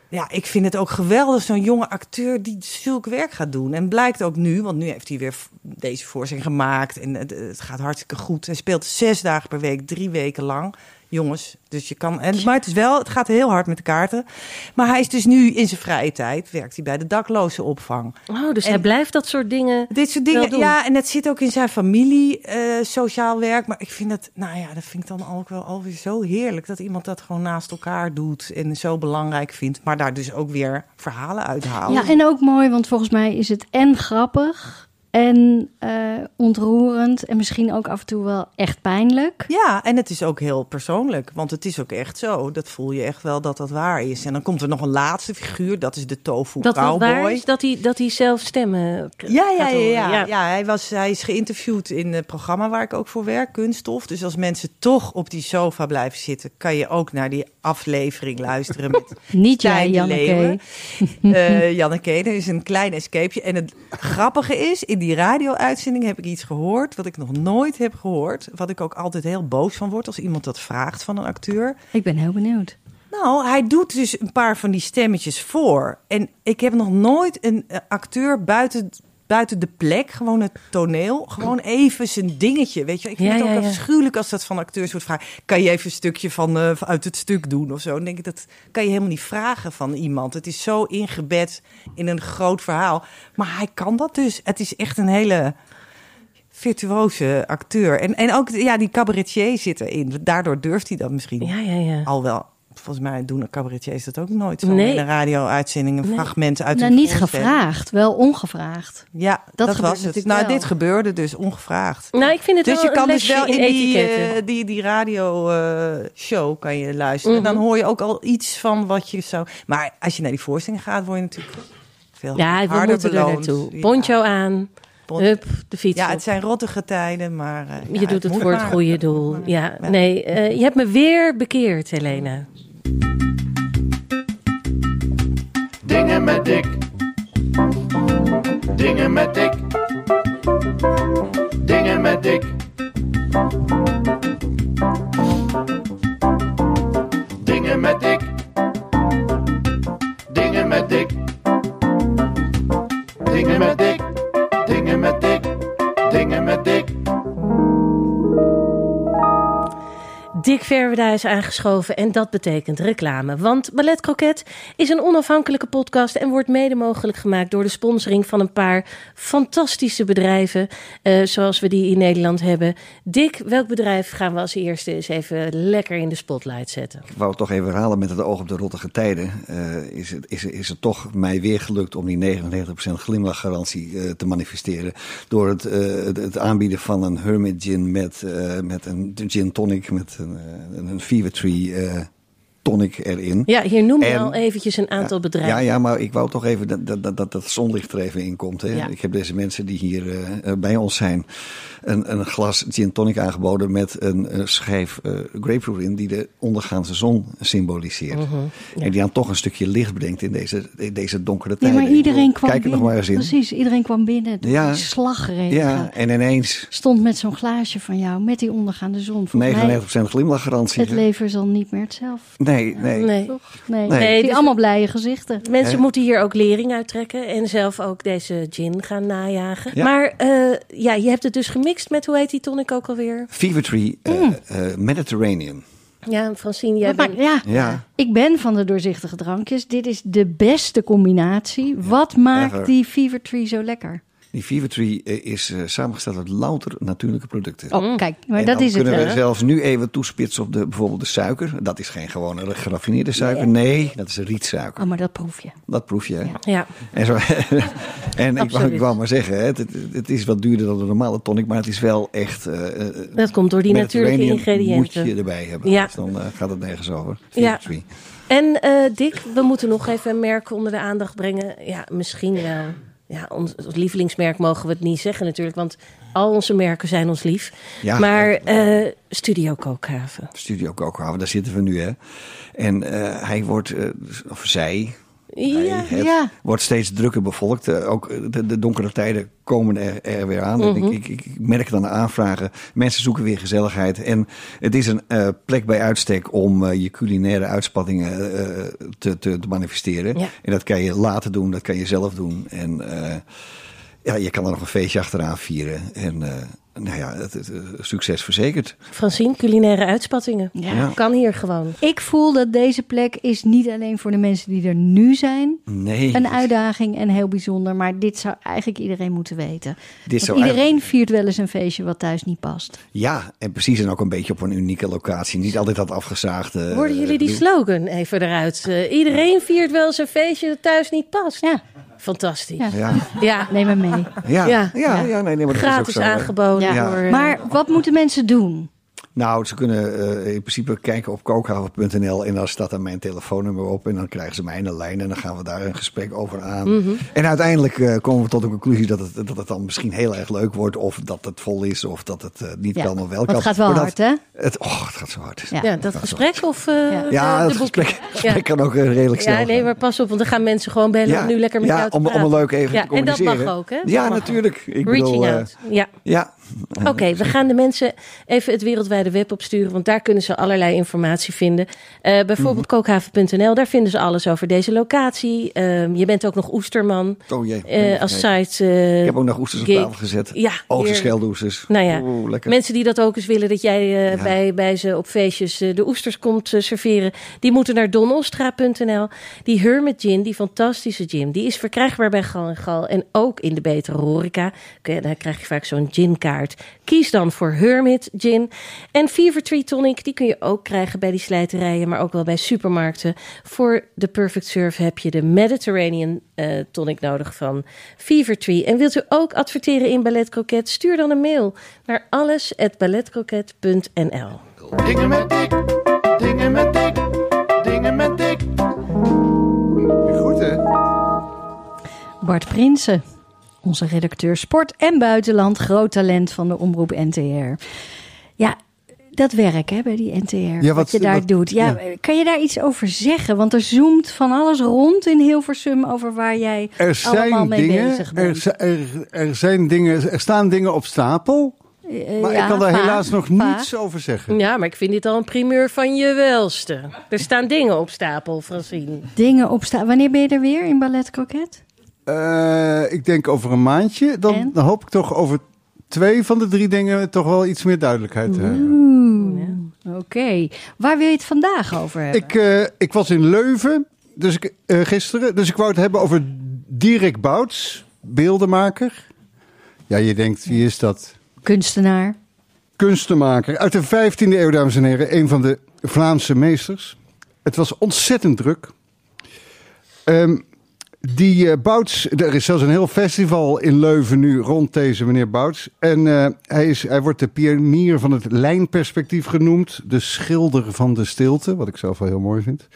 ja, ik vind het ook geweldig, zo'n jonge acteur die zulk werk gaat doen. En blijkt ook nu, want nu heeft hij weer deze voorzien gemaakt. En het, het gaat hartstikke goed. Hij speelt zes dagen per week, drie weken lang jongens. Dus je kan. En, maar het is wel, het gaat heel hard met de kaarten. Maar hij is dus nu in zijn vrije tijd, werkt hij bij de dakloze opvang. Oh, dus hij blijft dat soort dingen. Dit soort dingen, ja. En het zit ook in zijn familie, uh, sociaal werk. Maar ik vind dat, nou ja, dat vind ik dan ook wel alweer zo heerlijk dat iemand dat gewoon naast elkaar doet en zo belangrijk vindt. Maar daar dus ook weer verhalen uithaalt. Ja, en ook mooi, want volgens mij is het en grappig en uh, ontroerend en misschien ook af en toe wel echt pijnlijk. Ja, en het is ook heel persoonlijk, want het is ook echt zo. Dat voel je echt wel dat dat waar is. En dan komt er nog een laatste figuur, dat is de tofu dat cowboy. Dat waar is, dat hij, dat hij zelf stemmen ja, ja, ja, ja, ja. ja. hij, was, hij is geïnterviewd in het programma waar ik ook voor werk, Kunststof. Dus als mensen toch op die sofa blijven zitten, kan je ook naar die aflevering luisteren met Niet jij, Janneke. uh, Janneke, er is een klein escapeje. En het grappige is, in die die radio-uitzending heb ik iets gehoord wat ik nog nooit heb gehoord. Wat ik ook altijd heel boos van word als iemand dat vraagt van een acteur. Ik ben heel benieuwd. Nou, hij doet dus een paar van die stemmetjes voor. En ik heb nog nooit een eh, acteur buiten, buiten de plek, gewoon het toneel, gewoon even zijn dingetje. Weet je, ik vind Ja, het ook ja, afschuwelijk als dat van acteurs wordt vragen. Kan je even een stukje van eh, uit het stuk doen of zo? Dan denk ik dat kan je helemaal niet vragen van iemand. Het is zo ingebed in een groot verhaal, maar hij kan dat dus. Het is echt een hele virtuoze acteur. En, en ook ja, die cabaretier zit erin. Daardoor durft hij dat misschien Ja, ja, ja. al wel. Volgens mij doen cabaretiers dat ook nooit. Zo Nee. in een radio-uitzending, een Nee. fragment uit Nou, niet gevraagd, wel ongevraagd. Ja, Dat was het. Nou, wel. dit gebeurde dus ongevraagd. Nou, ik vind het Dus wel je kan dus wel in die, eh, die, die radio eh, kan je luisteren. Mhm. Dan hoor je ook al iets van wat je zou... Maar als je naar die voorstelling gaat, word je natuurlijk veel ja, harder moeten er beloond. naartoe. Ja. Poncho aan, hup, de fiets Ja, het zijn rottige tijden, maar... eh, ja, Je doet het voor het goede doel. Ja, nee, je hebt me weer bekeerd, Helena. Dingen met dik. Dingen met dik. Dingen met dik. Dingen met dik. Dingen met dik. Dingen met dik. Dingen met dik. Dingen met dik. Dick Verweda is aangeschoven en dat betekent reclame. Want Ballet Croquet is een onafhankelijke podcast en wordt mede mogelijk gemaakt door de sponsoring van een paar fantastische bedrijven, eh, zoals we die in Nederland hebben. Dick, welk bedrijf gaan we als eerste eens even lekker in de spotlight zetten? Ik wou het toch even herhalen met het oog op de rottige tijden. Eh, is, het, is, is het toch mij weer gelukt om die 99% glimlachgarantie eh, te manifesteren. Door het, het, het aanbieden van een Hermit Gin met, met een gin tonic, met eh, een Fever Tree eh, tonic erin. Ja, hier noem je En- al eventjes een aantal bedrijven. Ja, ja, maar ik wou toch even dat dat, dat, dat, dat zonlicht er even in komt. Hè? Ja. Ik heb deze mensen die hier eh, eh, bij ons zijn een, een glas gin tonic aangeboden met een eh, schijf eh, grapefruit in die de ondergaande zon symboliseert. Mhm, En die dan toch een stukje licht brengt in deze, in deze donkere Ja, tijden. maar iedereen kwam Kijk er binnen. nog maar eens in. Precies, iedereen kwam binnen. Ja. die slagregen. Ja, en ineens Stond met zo'n glaasje van jou, met die ondergaande zon. Volgens mij, 99% glimlachgarantie. het leven zal niet meer hetzelfde. Nee, nee. Nee. Toch? Nee, Nee. nee. Nee, die dus- allemaal blije gezichten. Mensen moeten hier ook lering uittrekken en zelf ook deze gin gaan najagen. Ja. Maar eh, ja, je hebt het dus gemixt met, hoe heet die tonic ook alweer? Fever Tree eh, Mm. eh, Mediterranean. Ja, Francine, jij bent... ja, Ja. ik ben van de doorzichtige drankjes. Dit is de beste combinatie. Wat maakt ever. die Fever Tree zo lekker? Die Fever Tree eh, is eh, samengesteld uit louter natuurlijke producten. Oh, kijk, maar En dat dan is het kunnen wel. we zelfs nu even toespitsen op de, bijvoorbeeld de suiker. Dat is geen gewone geraffineerde suiker. Nee, dat is rietsuiker. Oh, maar dat proef je. Dat proef je. hè? Ja. En, zo, en ik, wou, ik wou maar zeggen, hè, het, het, het is wat duurder dan de normale tonic, maar het is wel echt... eh, eh, Dat komt door die natuurlijke ingrediënten. moet je erbij hebben. Ja. Dus dan gaat het nergens over. Fever Ja. Tree. En eh, Dick, we moeten nog even een merk onder de aandacht brengen. Ja, misschien wel. Ja, ons, ons lievelingsmerk mogen we het niet zeggen natuurlijk, want al onze merken zijn ons lief. Ja. Maar eh, Studio Kookhaven. Studio Kookhaven, daar zitten we nu, hè. En eh, hij wordt, eh, of zij, Ja, het ja. wordt steeds drukker bevolkt. Eh, ook de, de donkere tijden komen er, er weer aan. Mhm. ik, ik, ik merk het aan de aanvragen. Mensen zoeken weer gezelligheid. En het is een eh, plek bij uitstek om eh, je culinaire uitspattingen te, te, te manifesteren. Ja. En dat kan je laten doen, dat kan je zelf doen. En ja, je kan er nog een feestje achteraan vieren. En eh, nou ja, het, het, eh, succes verzekerd. Francine, culinaire uitspattingen. Ja. Kan hier gewoon. Ik voel dat deze plek is niet alleen voor de mensen die er nu zijn... Nee. een uitdaging en heel bijzonder. Maar dit zou eigenlijk iedereen moeten weten. Dit zou iedereen eigenlijk- viert wel eens een feestje wat thuis niet past. Ja, en precies en ook een beetje op een unieke locatie. Niet altijd dat afgezaagde. Hoorden jullie die slogan even eruit? Eh, iedereen viert wel zijn feestje dat thuis niet past. Ja, Fantastisch. Ja. Ja, Ja, neem me mee. ja, Ja. ja, ja, nee, nee, maar dat gratis is ook zo. aangeboden. Ja. Door, eh, Maar wat moeten mensen doen? Nou, ze kunnen eh, in principe kijken op kookhaven.nl en daar staat dan mijn telefoonnummer op. En dan krijgen ze mij in de lijn en dan gaan we daar een gesprek over aan. Mhm. En uiteindelijk eh, komen we tot de conclusie dat het, dat het dan misschien heel erg leuk wordt. Of dat het vol is of dat het eh, niet Ja, kan of wel kan. het gaat wel hard, hè? Het, oh, het gaat zo hard. Ja. ja, dat gesprek of Ja, de, het gesprek, gesprek kan ook redelijk snel Ja, nee, maar pas op, want dan gaan mensen gewoon bellen Ja, om nu lekker met ja, jou te om, om een leuk even ja, te communiceren. En dat mag ook, hè? Dat Ja, natuurlijk. Ik Reaching bedoel, eh, out. Ja. Ja, Oké, we gaan de mensen even het wereldwijde web opsturen, want daar kunnen ze allerlei informatie vinden. Eh, bijvoorbeeld Mhm. kookhaven.nl, daar vinden ze alles over deze locatie. Ehm, je bent ook nog Oesterman oh jee. eh, als site. eh, Ik heb ook nog oesters op tafel gezet. Ja, Overschelde oesters. Nou ja, Oeh. Mensen die dat ook eens willen, dat jij eh, Ja. bij, bij ze op feestjes eh, de oesters komt eh, serveren, die moeten naar donostra.nl. Die Hermit Gin, die fantastische gin, die is verkrijgbaar bij Gal en Gal en ook in de betere horeca. Daar krijg je vaak zo'n ginkaart. Kies dan voor Hermit Gin. En Fever Tree Tonic, die kun je ook krijgen bij die slijterijen, maar ook wel bij supermarkten. Voor de Perfect Serve heb je de Mediterranean eh, tonic nodig van Fever Tree. En wilt u ook adverteren in Ballet Croquet? Stuur dan een mail naar alles@balletcroquet.nl. Dingen met dik, dingen met dik, dingen met dik. Goed, hè? Bart Prinsen, onze redacteur sport en buitenland, groot talent van de omroep NTR. Ja, dat werk hè, bij die NTR, Ja, wat, wat- je daar wat- doet. Ja, ja. Kan je daar iets over zeggen? Want er zoomt van alles rond in Hilversum over waar jij Er allemaal mee dingen, bezig er, bent. er, er zijn dingen, er staan dingen op stapel. Eh, Maar ja, ik kan daar helaas nog niets over zeggen. Ja, maar ik vind dit al een primeur van je welste. Er staan dingen op stapel, Francine. Dingen op staan. Wanneer ben je er weer in Ballet Croquet? Eh, ik denk over een maandje. Dan, En? hoop ik toch over twee van de drie dingen toch wel iets meer duidelijkheid te hebben. Oké. Waar wil je het vandaag over hebben? Ik, eh, ik was in Leuven dus ik, eh, gisteren. Dus ik wou het hebben over Dirk Bouts, beeldenmaker. Ja, je denkt, wie is dat? Kunstenaar. Kunstenmaker uit de 15e eeuw, dames en heren. Een van de Vlaamse meesters. Het was ontzettend druk. Ehm, die eh, Bouts, er is zelfs een heel festival in Leuven nu rond deze meneer Bouts. En eh, hij, is, hij wordt de pionier van het lijnperspectief genoemd. De schilder van de stilte, wat ik zelf wel heel mooi vind.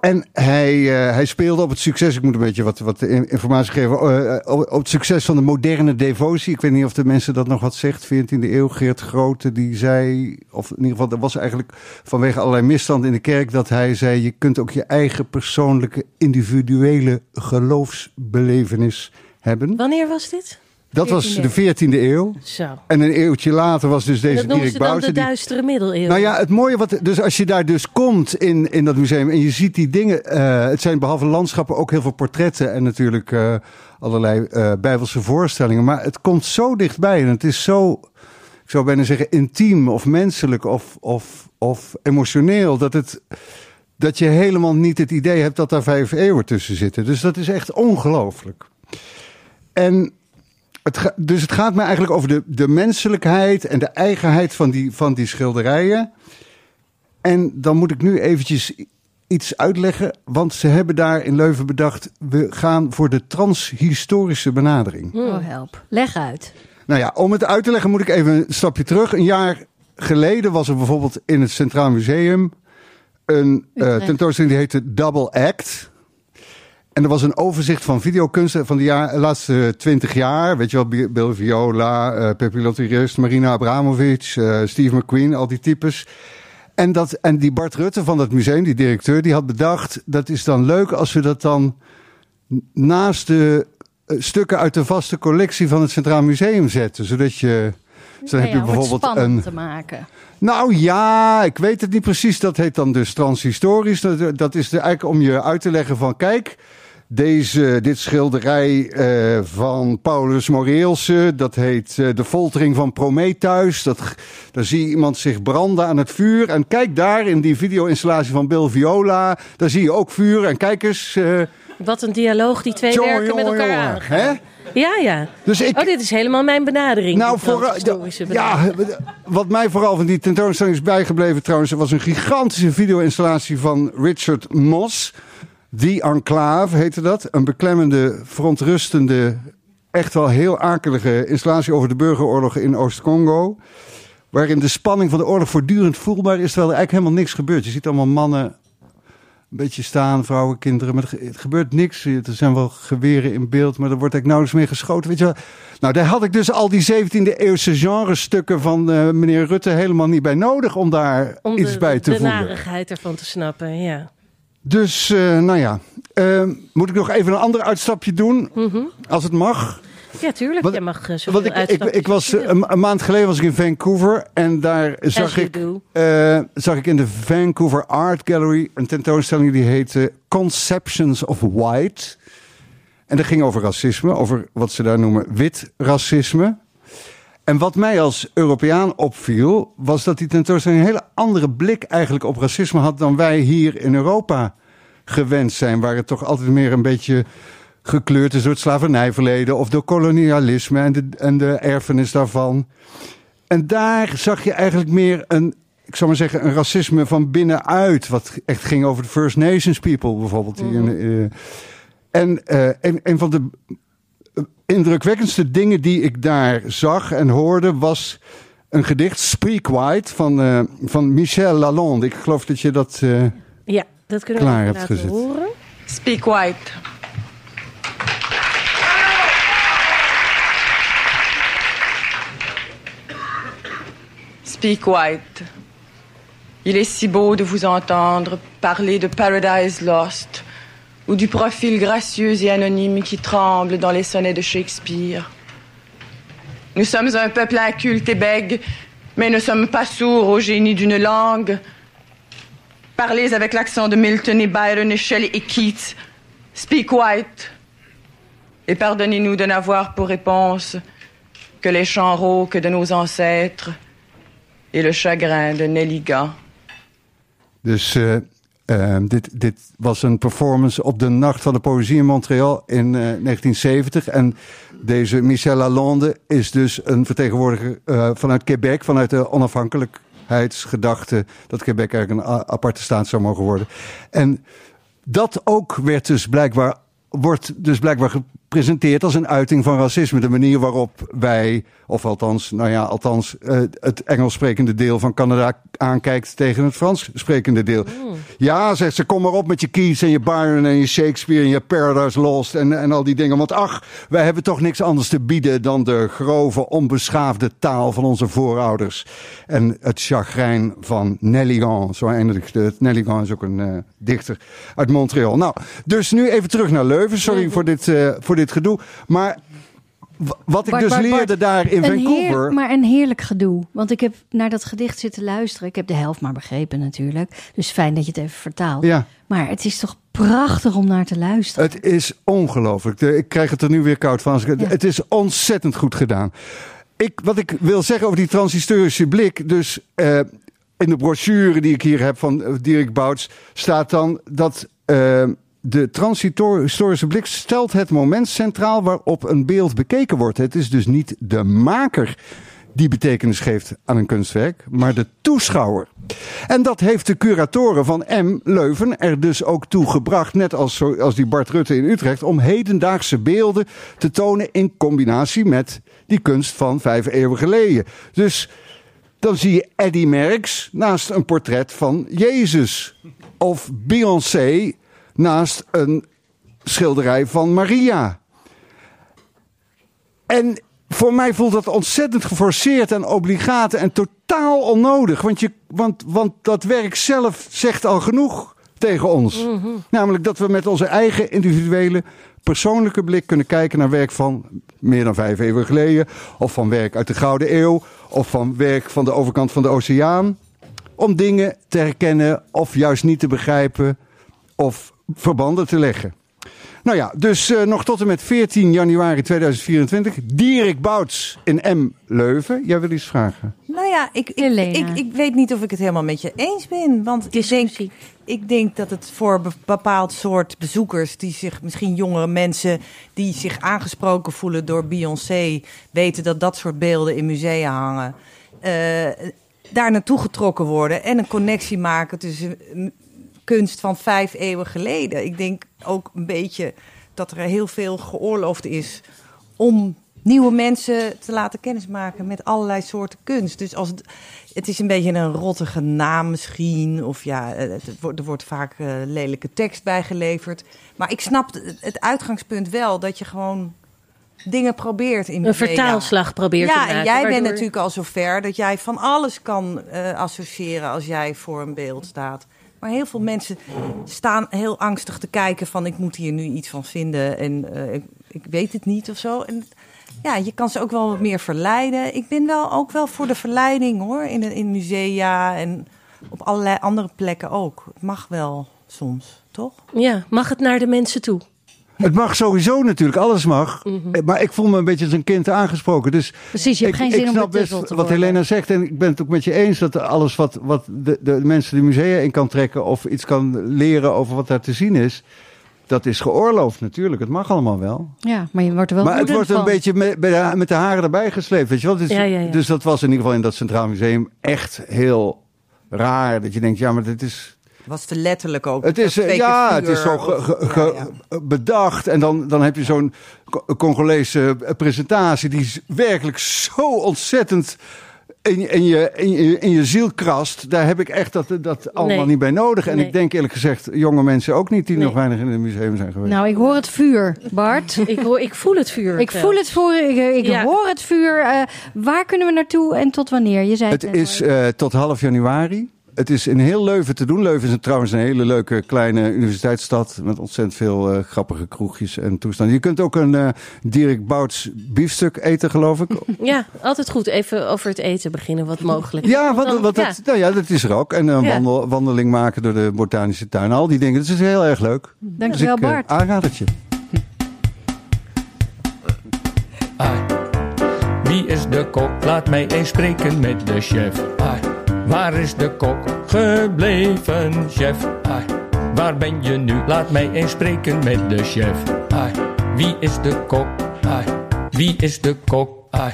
En hij, uh, hij speelde op het succes, ik moet een beetje wat, wat informatie geven, uh, op, het succes van de moderne devotie. Ik weet niet of de mensen dat nog wat zegt. 14e eeuw, Geert Grote, die zei, of in ieder geval, er was eigenlijk vanwege allerlei misstand in de kerk, dat hij zei, je kunt ook je eigen persoonlijke, individuele geloofsbelevenis hebben. Wanneer was dit? Dat was de 14e eeuw. Zo. En een eeuwtje later was dus deze Dirk Bouwse. de duistere middeleeuwen. Nou ja, het mooie wat. Dus als je daar dus komt in, in dat museum en je ziet die dingen. Uh, het zijn behalve landschappen ook heel veel portretten en natuurlijk uh, allerlei uh, bijbelse voorstellingen. Maar het komt zo dichtbij en het is zo. Ik zou bijna zeggen intiem of menselijk of, of, of emotioneel. Dat het dat je helemaal niet het idee hebt dat daar vijf eeuwen tussen zitten. Dus dat is echt ongelooflijk. En het dus het gaat me eigenlijk over de, de menselijkheid en de eigenheid van die, van die schilderijen. En dan moet ik nu eventjes iets uitleggen, want ze hebben daar in Leuven bedacht: we gaan voor de transhistorische benadering. Oh, help. Leg uit. Nou ja, om het uit te leggen moet ik even een stapje terug. Een jaar geleden was er bijvoorbeeld in het Centraal Museum een uh, tentoonstelling die heette Double Act. En er was een overzicht van videokunsten van de jaar, laatste twintig jaar. Weet je wel, Bill Viola, uh, Pepe Lottirist, Marina Abramovic, uh, Steve McQueen, al die types. En, dat, en die Bart Rutte van dat museum, die directeur, die had bedacht... dat is dan leuk als we dat dan naast de uh, stukken uit de vaste collectie van het Centraal Museum zetten. Zodat je... Dus dan ja, heb je bijvoorbeeld een. te maken. Nou ja, ik weet het niet precies. Dat heet dan dus transhistorisch. Dat, dat is eigenlijk om je uit te leggen van kijk deze, dit schilderij uh, van Paulus Moreelse. Dat heet uh, De Foltering van Prometheus. Dat, daar zie je iemand zich branden aan het vuur. En kijk daar in die video-installatie van Bill Viola. Daar zie je ook vuur. En kijk eens. Uh, Wat een dialoog die twee Jongen, werken met elkaar hè? Ja, ja. Dus ik- Oh, dit is helemaal mijn benadering. Nou, voor, transhistorische ja, benadering. wat mij vooral van die tentoonstelling is bijgebleven trouwens, was een gigantische video-installatie van Richard Moss. The Enclave heette dat. Een beklemmende, verontrustende, echt wel heel akelige installatie over de burgeroorlog in Oost-Congo. Waarin de spanning van de oorlog voortdurend voelbaar is, terwijl er eigenlijk helemaal niks gebeurt. Je ziet allemaal mannen een beetje staan, vrouwen, kinderen. Maar er, het gebeurt niks. Er zijn wel geweren in beeld, maar er wordt eigenlijk nauwelijks mee geschoten. Weet je wel? Nou, daar had ik dus al die 17e eeuwse genrestukken van eh, meneer Rutte helemaal niet bij nodig om daar Om iets de, bij te de voegen. narigheid ervan te snappen, ja. Dus, eh, nou ja. Eh, moet ik nog even een ander uitstapje doen? Als het mag. Ja, tuurlijk. Wat- Jij mag uh, zoveel Want ik, ik, ik was, eh, een, een maand geleden was ik in Vancouver. En daar zag ik, eh, zag ik in de Vancouver Art Gallery een tentoonstelling die heette Conceptions of White. En dat ging over racisme, over wat ze daar noemen wit racisme. En wat mij als Europeaan opviel, was dat die tentoonstelling een hele andere blik eigenlijk op racisme had dan wij hier in Europa gewend zijn. Waar het toch altijd meer een beetje gekleurd is door het slavernijverleden of door kolonialisme en de, en de erfenis daarvan. En daar zag je eigenlijk meer een, ik zou maar zeggen, een racisme van binnenuit. Wat echt ging over de First Nations people bijvoorbeeld. Die in, eh, en eh, een, een van de indrukwekkendste dingen die ik daar zag en hoorde was een gedicht, Speak White, van, eh, van Michel Lalonde. Ik geloof dat je dat... eh, Ja, dat kunnen we klaar even hebt laten gezet. horen. Speak white. Speak white. Il est si beau de vous entendre parler de Paradise Lost ou du profil gracieux et anonyme qui tremble dans les sonnets de Shakespeare. Nous sommes un peuple inculte et bègue, mais ne sommes pas sourds au génie d'une langue. Parlez avec l'accent de Milton et Byron et Shelley et Keats. Speak white. Et pardonnez-nous de n'avoir pour réponse que les chants rauques de nos ancêtres et le chagrin de Nelliga. Dus eh, eh, dit, dit was een performance op de Nacht van de Poëzie in Montreal in eh, 1970. En deze Michel Lalonde is dus een vertegenwoordiger eh, vanuit Quebec, vanuit de onafhankelijkheidsgedachte dat Quebec eigenlijk een aparte staat zou mogen worden. En dat ook werd dus blijkbaar, wordt dus blijkbaar gepresenteerd als een uiting van racisme. De manier waarop wij, of althans, nou ja, althans, eh, het Engels sprekende deel van Canada aankijkt tegen het Frans sprekende deel. Ja, zegt ze, kom maar op met je Keats en je Byron en je Shakespeare en je Paradise Lost en, en al die dingen. Want ach, wij hebben toch niks anders te bieden dan de grove, onbeschaafde taal van onze voorouders. En het chagrijn van Nelligan, zo eindigt het. Nelligan is ook een eh, dichter uit Montreal. Nou, dus nu even terug naar Leuven. Sorry voor, dit, eh, voor dit gedoe. Maar wat ik Bart, dus Bart, leerde Bart, daar in Vancouver... heer- maar een heerlijk gedoe. Want ik heb naar dat gedicht zitten luisteren. Ik heb de helft maar begrepen natuurlijk. Dus fijn dat je het even vertaalt. Ja. Maar het is toch prachtig om naar te luisteren. Het is ongelooflijk. Ik krijg het er nu weer koud van. het- is ontzettend goed gedaan. Ik, wat ik wil zeggen over die transhistorische blik. Dus eh, in de brochure die ik hier heb van eh, Dirk Bouts. staat dan dat. eh, de transhistorische blik stelt het moment centraal waarop een beeld bekeken wordt. Het is dus niet de maker die betekenis geeft aan een kunstwerk, maar de toeschouwer. En dat heeft de curatoren van M. Leuven er dus ook toe gebracht, net als, als die Bart Rutte in Utrecht, om hedendaagse beelden te tonen in combinatie met die kunst van vijf eeuwen geleden. Dus dan zie je Eddie Merckx naast een portret van Jezus. Of Beyoncé naast een schilderij van Maria. En voor mij voelt dat ontzettend geforceerd en obligaat en totaal onnodig. Want, je, want, want dat werk zelf zegt al genoeg tegen ons. Namelijk dat we met onze eigen individuele persoonlijke blik kunnen kijken naar werk van meer dan vijf eeuwen geleden. Of van werk uit de Gouden Eeuw. Of van werk van de overkant van de oceaan. Om dingen te herkennen of juist niet te begrijpen of verbanden te leggen. Nou ja, dus eh, nog tot en met 14 januari 2024. Dirk Bouts in M. Leuven. Jij wil iets vragen? Nou ja, ik, ik, ik, ik weet niet of ik het helemaal met je eens ben. Want ik denk, ik denk dat het voor een bepaald soort bezoekers, die zich misschien jongere mensen die zich aangesproken voelen door Beyoncé, weten dat dat soort beelden in musea hangen, eh, daar naartoe getrokken worden en een connectie maken tussen kunst van vijf eeuwen geleden. Ik denk ook een beetje dat er heel veel geoorloofd is om nieuwe mensen te laten kennismaken met allerlei soorten kunst. Dus als het, het is een beetje een rottige naam misschien, of ja, eh, het er wordt vaak eh, lelijke tekst bijgeleverd. Maar ik snap het, uitgangspunt wel dat je gewoon dingen probeert in Een vertaalslag probeert ja, te maken. en jij bent natuurlijk al zover dat jij van alles kan eh, associëren als jij voor een beeld staat. Maar heel veel mensen staan heel angstig te kijken van ik moet hier nu iets van vinden en eh, ik, weet het niet of zo. En ja, je kan ze ook wel wat meer verleiden. Ik ben wel ook wel voor de verleiding hoor, in, in musea en op allerlei andere plekken ook. Het mag wel soms, toch? Ja, mag het naar de mensen toe? Het mag sowieso natuurlijk, alles mag. Mhm. Eh, Maar ik voel me een beetje als een kind aangesproken. Dus Precies, je hebt ik, geen ik zin om snap best betutteld te wat worden. Helena zegt. En ik ben het ook met je eens dat alles wat, wat de, de mensen de musea in kan trekken... of iets kan leren over wat daar te zien is... dat is geoorloofd natuurlijk. Het mag allemaal wel. Ja, maar je wordt er wel maar het wordt een van. beetje met, de, met de haren erbij gesleept. Weet je wel? Dus, Ja, ja, ja. dus dat was in ieder geval in dat Centraal Museum echt heel raar. Dat je denkt, ja, maar dit is... Was te letterlijk ook. Het is, eh, ja, het is zo vuur ge- of- ge- ja, ja. ge- bedacht. En dan, dan heb je zo'n Co- Congolese eh, presentatie die is werkelijk zo ontzettend in, je- in, je, in, je, in je ziel krast. Daar heb ik echt dat, dat allemaal Nee. niet bij nodig. En Nee. ik denk eerlijk gezegd, jonge mensen ook niet die nog weinig in het museum zijn geweest. Nou, ik hoor het vuur, Bart. ik, hoor, ik voel het vuur. Ik voel het vuur, ik, ik Ja. hoor het vuur. Eh, waar kunnen we naartoe en tot wanneer? Je zei het, Het is eh, tot half januari. Het is in heel Leuven te doen. Leuven is trouwens een hele leuke kleine universiteitsstad. Met ontzettend veel eh, grappige kroegjes en toestanden. Je kunt ook een eh, Dirk Bouts biefstuk eten, geloof ik. Ja, altijd goed. Even over het eten beginnen, wat mogelijk. Ja, wat, wat ja. Dat, nou ja, dat is er ook. En een Ja. wandel, wandeling maken door de botanische tuin. Al die dingen. Dat is heel erg leuk. Dankjewel, dus ik, eh, Bart. aanradertje. Wie is de kok? Laat mij eens spreken met de chef. Ai, waar is de kok gebleven, chef? Ai, waar ben je nu? Laat mij eens spreken met de chef. Ai, wie is de kok? Ai, wie is de kok? Ai.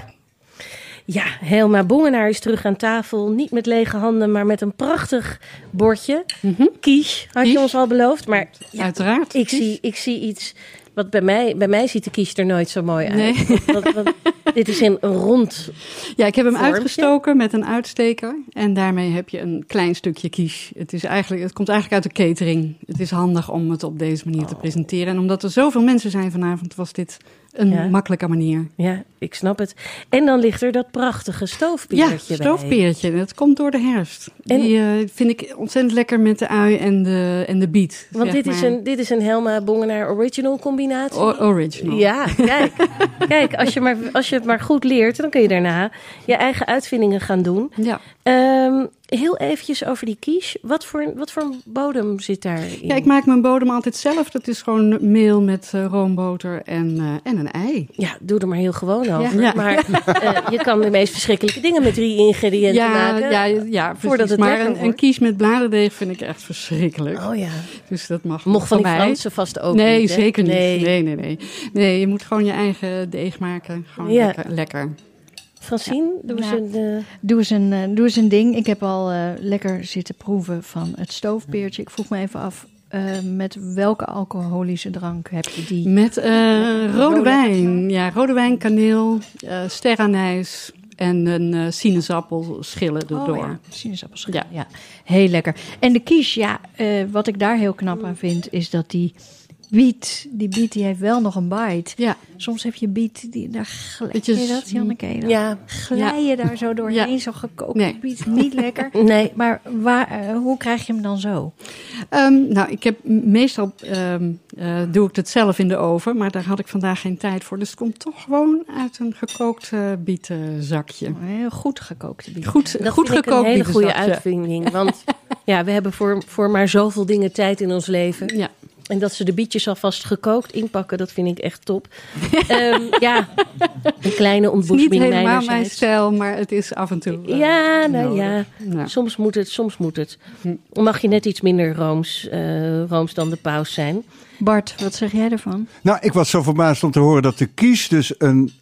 Ja, Helma Bongenaar is terug aan tafel. Niet met lege handen, maar met een prachtig bordje. Quiche, had je ons al beloofd. Maar Uiteraard. ik zie, ik zie iets... Wat bij mij, bij mij ziet de quiche er nooit zo mooi uit. Nee. Want- want dit is een rond Ja, ik heb hem uitgestoken met een uitsteker. En daarmee heb je een klein stukje quiche. Het, is eigenlijk, het komt eigenlijk uit de catering. Het is handig om het op deze manier te presenteren. En omdat er zoveel mensen zijn vanavond, was dit een Ja. makkelijke manier. Ja, ik snap het. En dan ligt er dat prachtige stoofpeertje Ja, bij. stoofpeertje. Dat komt door de herfst. En- Die eh, vind ik ontzettend lekker met de ui en de, en de biet. Want dit is, een, dit is een Helma Bongenaar original combinatie. O- original. Ja, kijk. kijk als, je maar, als je het maar goed leert, dan kun je daarna je eigen uitvindingen gaan doen. Ja. Ehm, heel eventjes over die quiche. Wat voor, wat voor een bodem zit daarin? Ja, ik maak mijn bodem altijd zelf. Dat is gewoon meel met eh, roomboter en, eh, en een ei. Ja, doe er maar heel gewoon over. Ja. Maar eh, je kan de meest verschrikkelijke dingen met drie ingrediënten ja, maken. Ja, ja, precies. Voordat het maar een, een kies met bladerdeeg vind ik echt verschrikkelijk. Oh ja. Dus dat mag Mocht van die. Fransen vast ook Nee, niet, zeker niet. Nee. Nee. Nee, nee, nee. je moet gewoon je eigen deeg maken. Gewoon Ja. lekker. lekker. Francine, doe eens Ja. een... eh, Doe eens een, eh, doe eens een ding. Ik heb al eh, lekker zitten proeven van het stoofpeertje. Ik vroeg me even af, eh, met welke alcoholische drank heb je die? Met eh, rode, Rode. wijn. Ja, rode wijn, kaneel, eh sterrenijs en een eh sinaasappel schillen erdoor. Oh ja, sinaasappelschillen. Ja. heel lekker. En de quiche, ja, eh, wat ik daar heel knap aan vind, is dat die biet, die biet die heeft wel nog een bite. Ja. Soms heb je biet, die, daar glij je dat, Janneke? Dan Ja. Glij je daar zo doorheen, Ja. zo gekookt Nee. biet, niet lekker. Nee. Maar waar, eh, hoe krijg je hem dan zo? Ehm, nou, ik heb meestal ehm, eh, doe ik het zelf in de oven, maar daar had ik vandaag geen tijd voor. Dus het komt toch gewoon uit een gekookt eh, bietenzakje. Heel goed gekookte biet. Goed, Dat goed gekookt een hele goede uitvinding. Want ja, we hebben voor, voor maar zoveel dingen tijd in ons leven. Ja. En dat ze de bietjes alvast gekookt inpakken, dat vind ik echt top. Ehm, ja, een kleine Het is niet ontboezeming helemaal mijn stijl, maar het is af en toe. eh, Ja, nou nodig. ja. Ja. Soms moet het, soms moet het. Hm. Mag je net iets minder rooms, eh, rooms dan de paus zijn. Bart, wat zeg jij ervan? Nou, ik was zo verbaasd om te horen dat de kies dus een,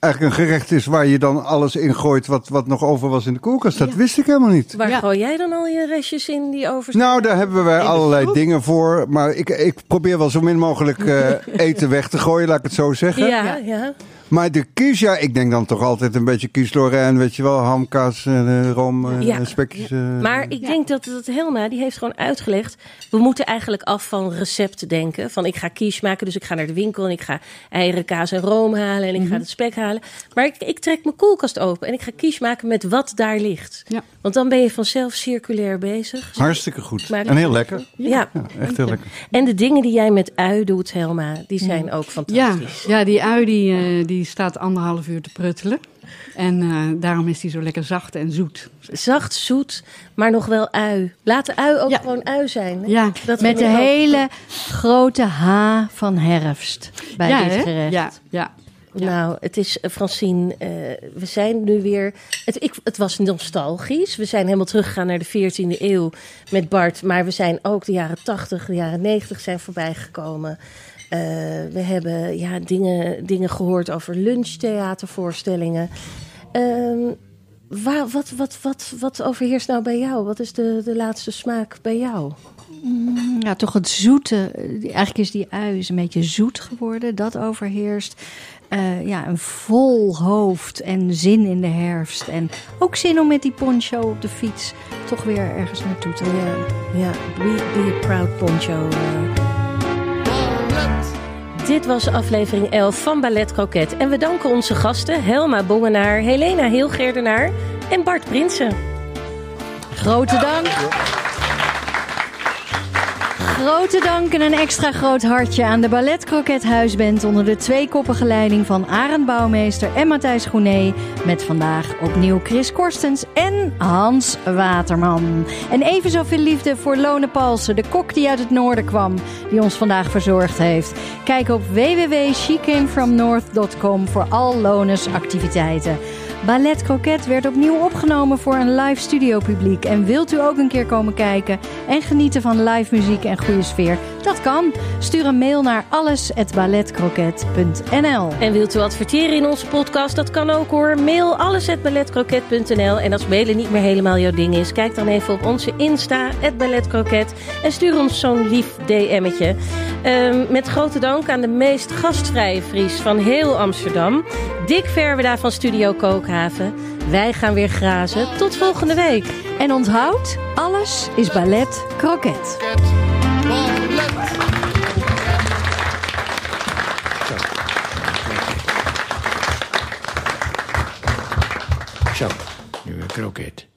eigenlijk een gerecht is waar je dan alles in gooit wat, wat nog over was in de koelkast. Dat wist ik helemaal niet. Waar Ja. gooi jij dan al je restjes in die over? Nou, daar hebben wij allerlei soep? dingen voor. Maar ik, ik probeer wel zo min mogelijk eh, eten weg te gooien, laat ik het zo zeggen. ja, ja. Maar de kies, ja, ik denk dan toch altijd een beetje kies Lorraine, weet je wel. Ham, kaas, eh, room, eh, Ja. spekjes. eh. Maar ik denk dat, dat Helma, die heeft gewoon uitgelegd... we moeten eigenlijk af van recept denken. Van ik ga quiche maken, dus ik ga naar de winkel... en ik ga eieren, kaas en room halen en ik Mhm. ga het spek halen. Maar ik, ik trek mijn koelkast open en ik ga quiche maken met wat daar ligt. Ja. Want dan ben je vanzelf circulair bezig. Hartstikke goed. Maar- En heel lekker. Ja. Ja, echt heel lekker. En de dingen die jij met ui doet, Helma, die zijn ook fantastisch. ja, die ui die, eh, die staat anderhalf uur te pruttelen. En eh, daarom is die zo lekker zacht en zoet. Zacht, zoet, maar nog wel ui. Laat de ui ook Ja. gewoon ui zijn. hè? Ja, Dat Met de ook. hele grote H van herfst bij ja, dit hè? gerecht. Ja, ja. Nou, het is, eh, Francine, eh, we zijn nu weer... Het, ik, het was nostalgisch. We zijn helemaal teruggegaan naar de 14e eeuw met Bart. Maar we zijn ook de jaren 80, de jaren 90 zijn voorbij Eh, we hebben ja, dingen, dingen gehoord over lunchtheatervoorstellingen. Ehm, waar, wat, wat, wat, wat overheerst nou bij jou? Wat is de, de laatste smaak bij jou? Ja, toch het zoete. Eigenlijk is die ui is een beetje zoet geworden. Dat overheerst. Eh, ja, een vol hoofd en zin in de herfst. En ook zin om met die poncho op de fiets toch weer ergens naartoe te gaan. Ja, be, be a proud poncho. Dit was aflevering 11 van Ballet Croquet. En we danken onze gasten Helma Bongenaar, Helena Heelgeerdenaar en Bart Prinsen. Grote dank. Grote dank en een extra groot hartje aan de Ballet Croquet onder de tweekoppige leiding van Arend Bouwmeester en Matthijs Groenee. Met vandaag opnieuw Chris Korstens en Hans Waterman. En even zoveel liefde voor Lone Palsen, de kok die uit het noorden kwam, die ons vandaag verzorgd heeft. Kijk op www.shecamefromnorth.com voor al Lones activiteiten. Ballet Croquet werd opnieuw opgenomen voor een live studio publiek. En wilt u ook een keer komen kijken en genieten van live muziek en goede sfeer? Dat kan. Stuur een mail naar alles@balletcroquet.nl. En wilt u adverteren in onze podcast? Dat kan ook hoor. Mail alles@balletcroquet.nl. En als mailen niet meer helemaal jouw ding is, kijk dan even op onze Insta @balletcroquet en stuur ons zo'n lief DM'tje. Ehm, met grote dank aan de meest gastvrije Fries van heel Amsterdam, Dick Verweda van Studio Wij gaan weer grazen. Tot volgende week. En onthoud, alles is ballet croquet. Zo, nu een kroket.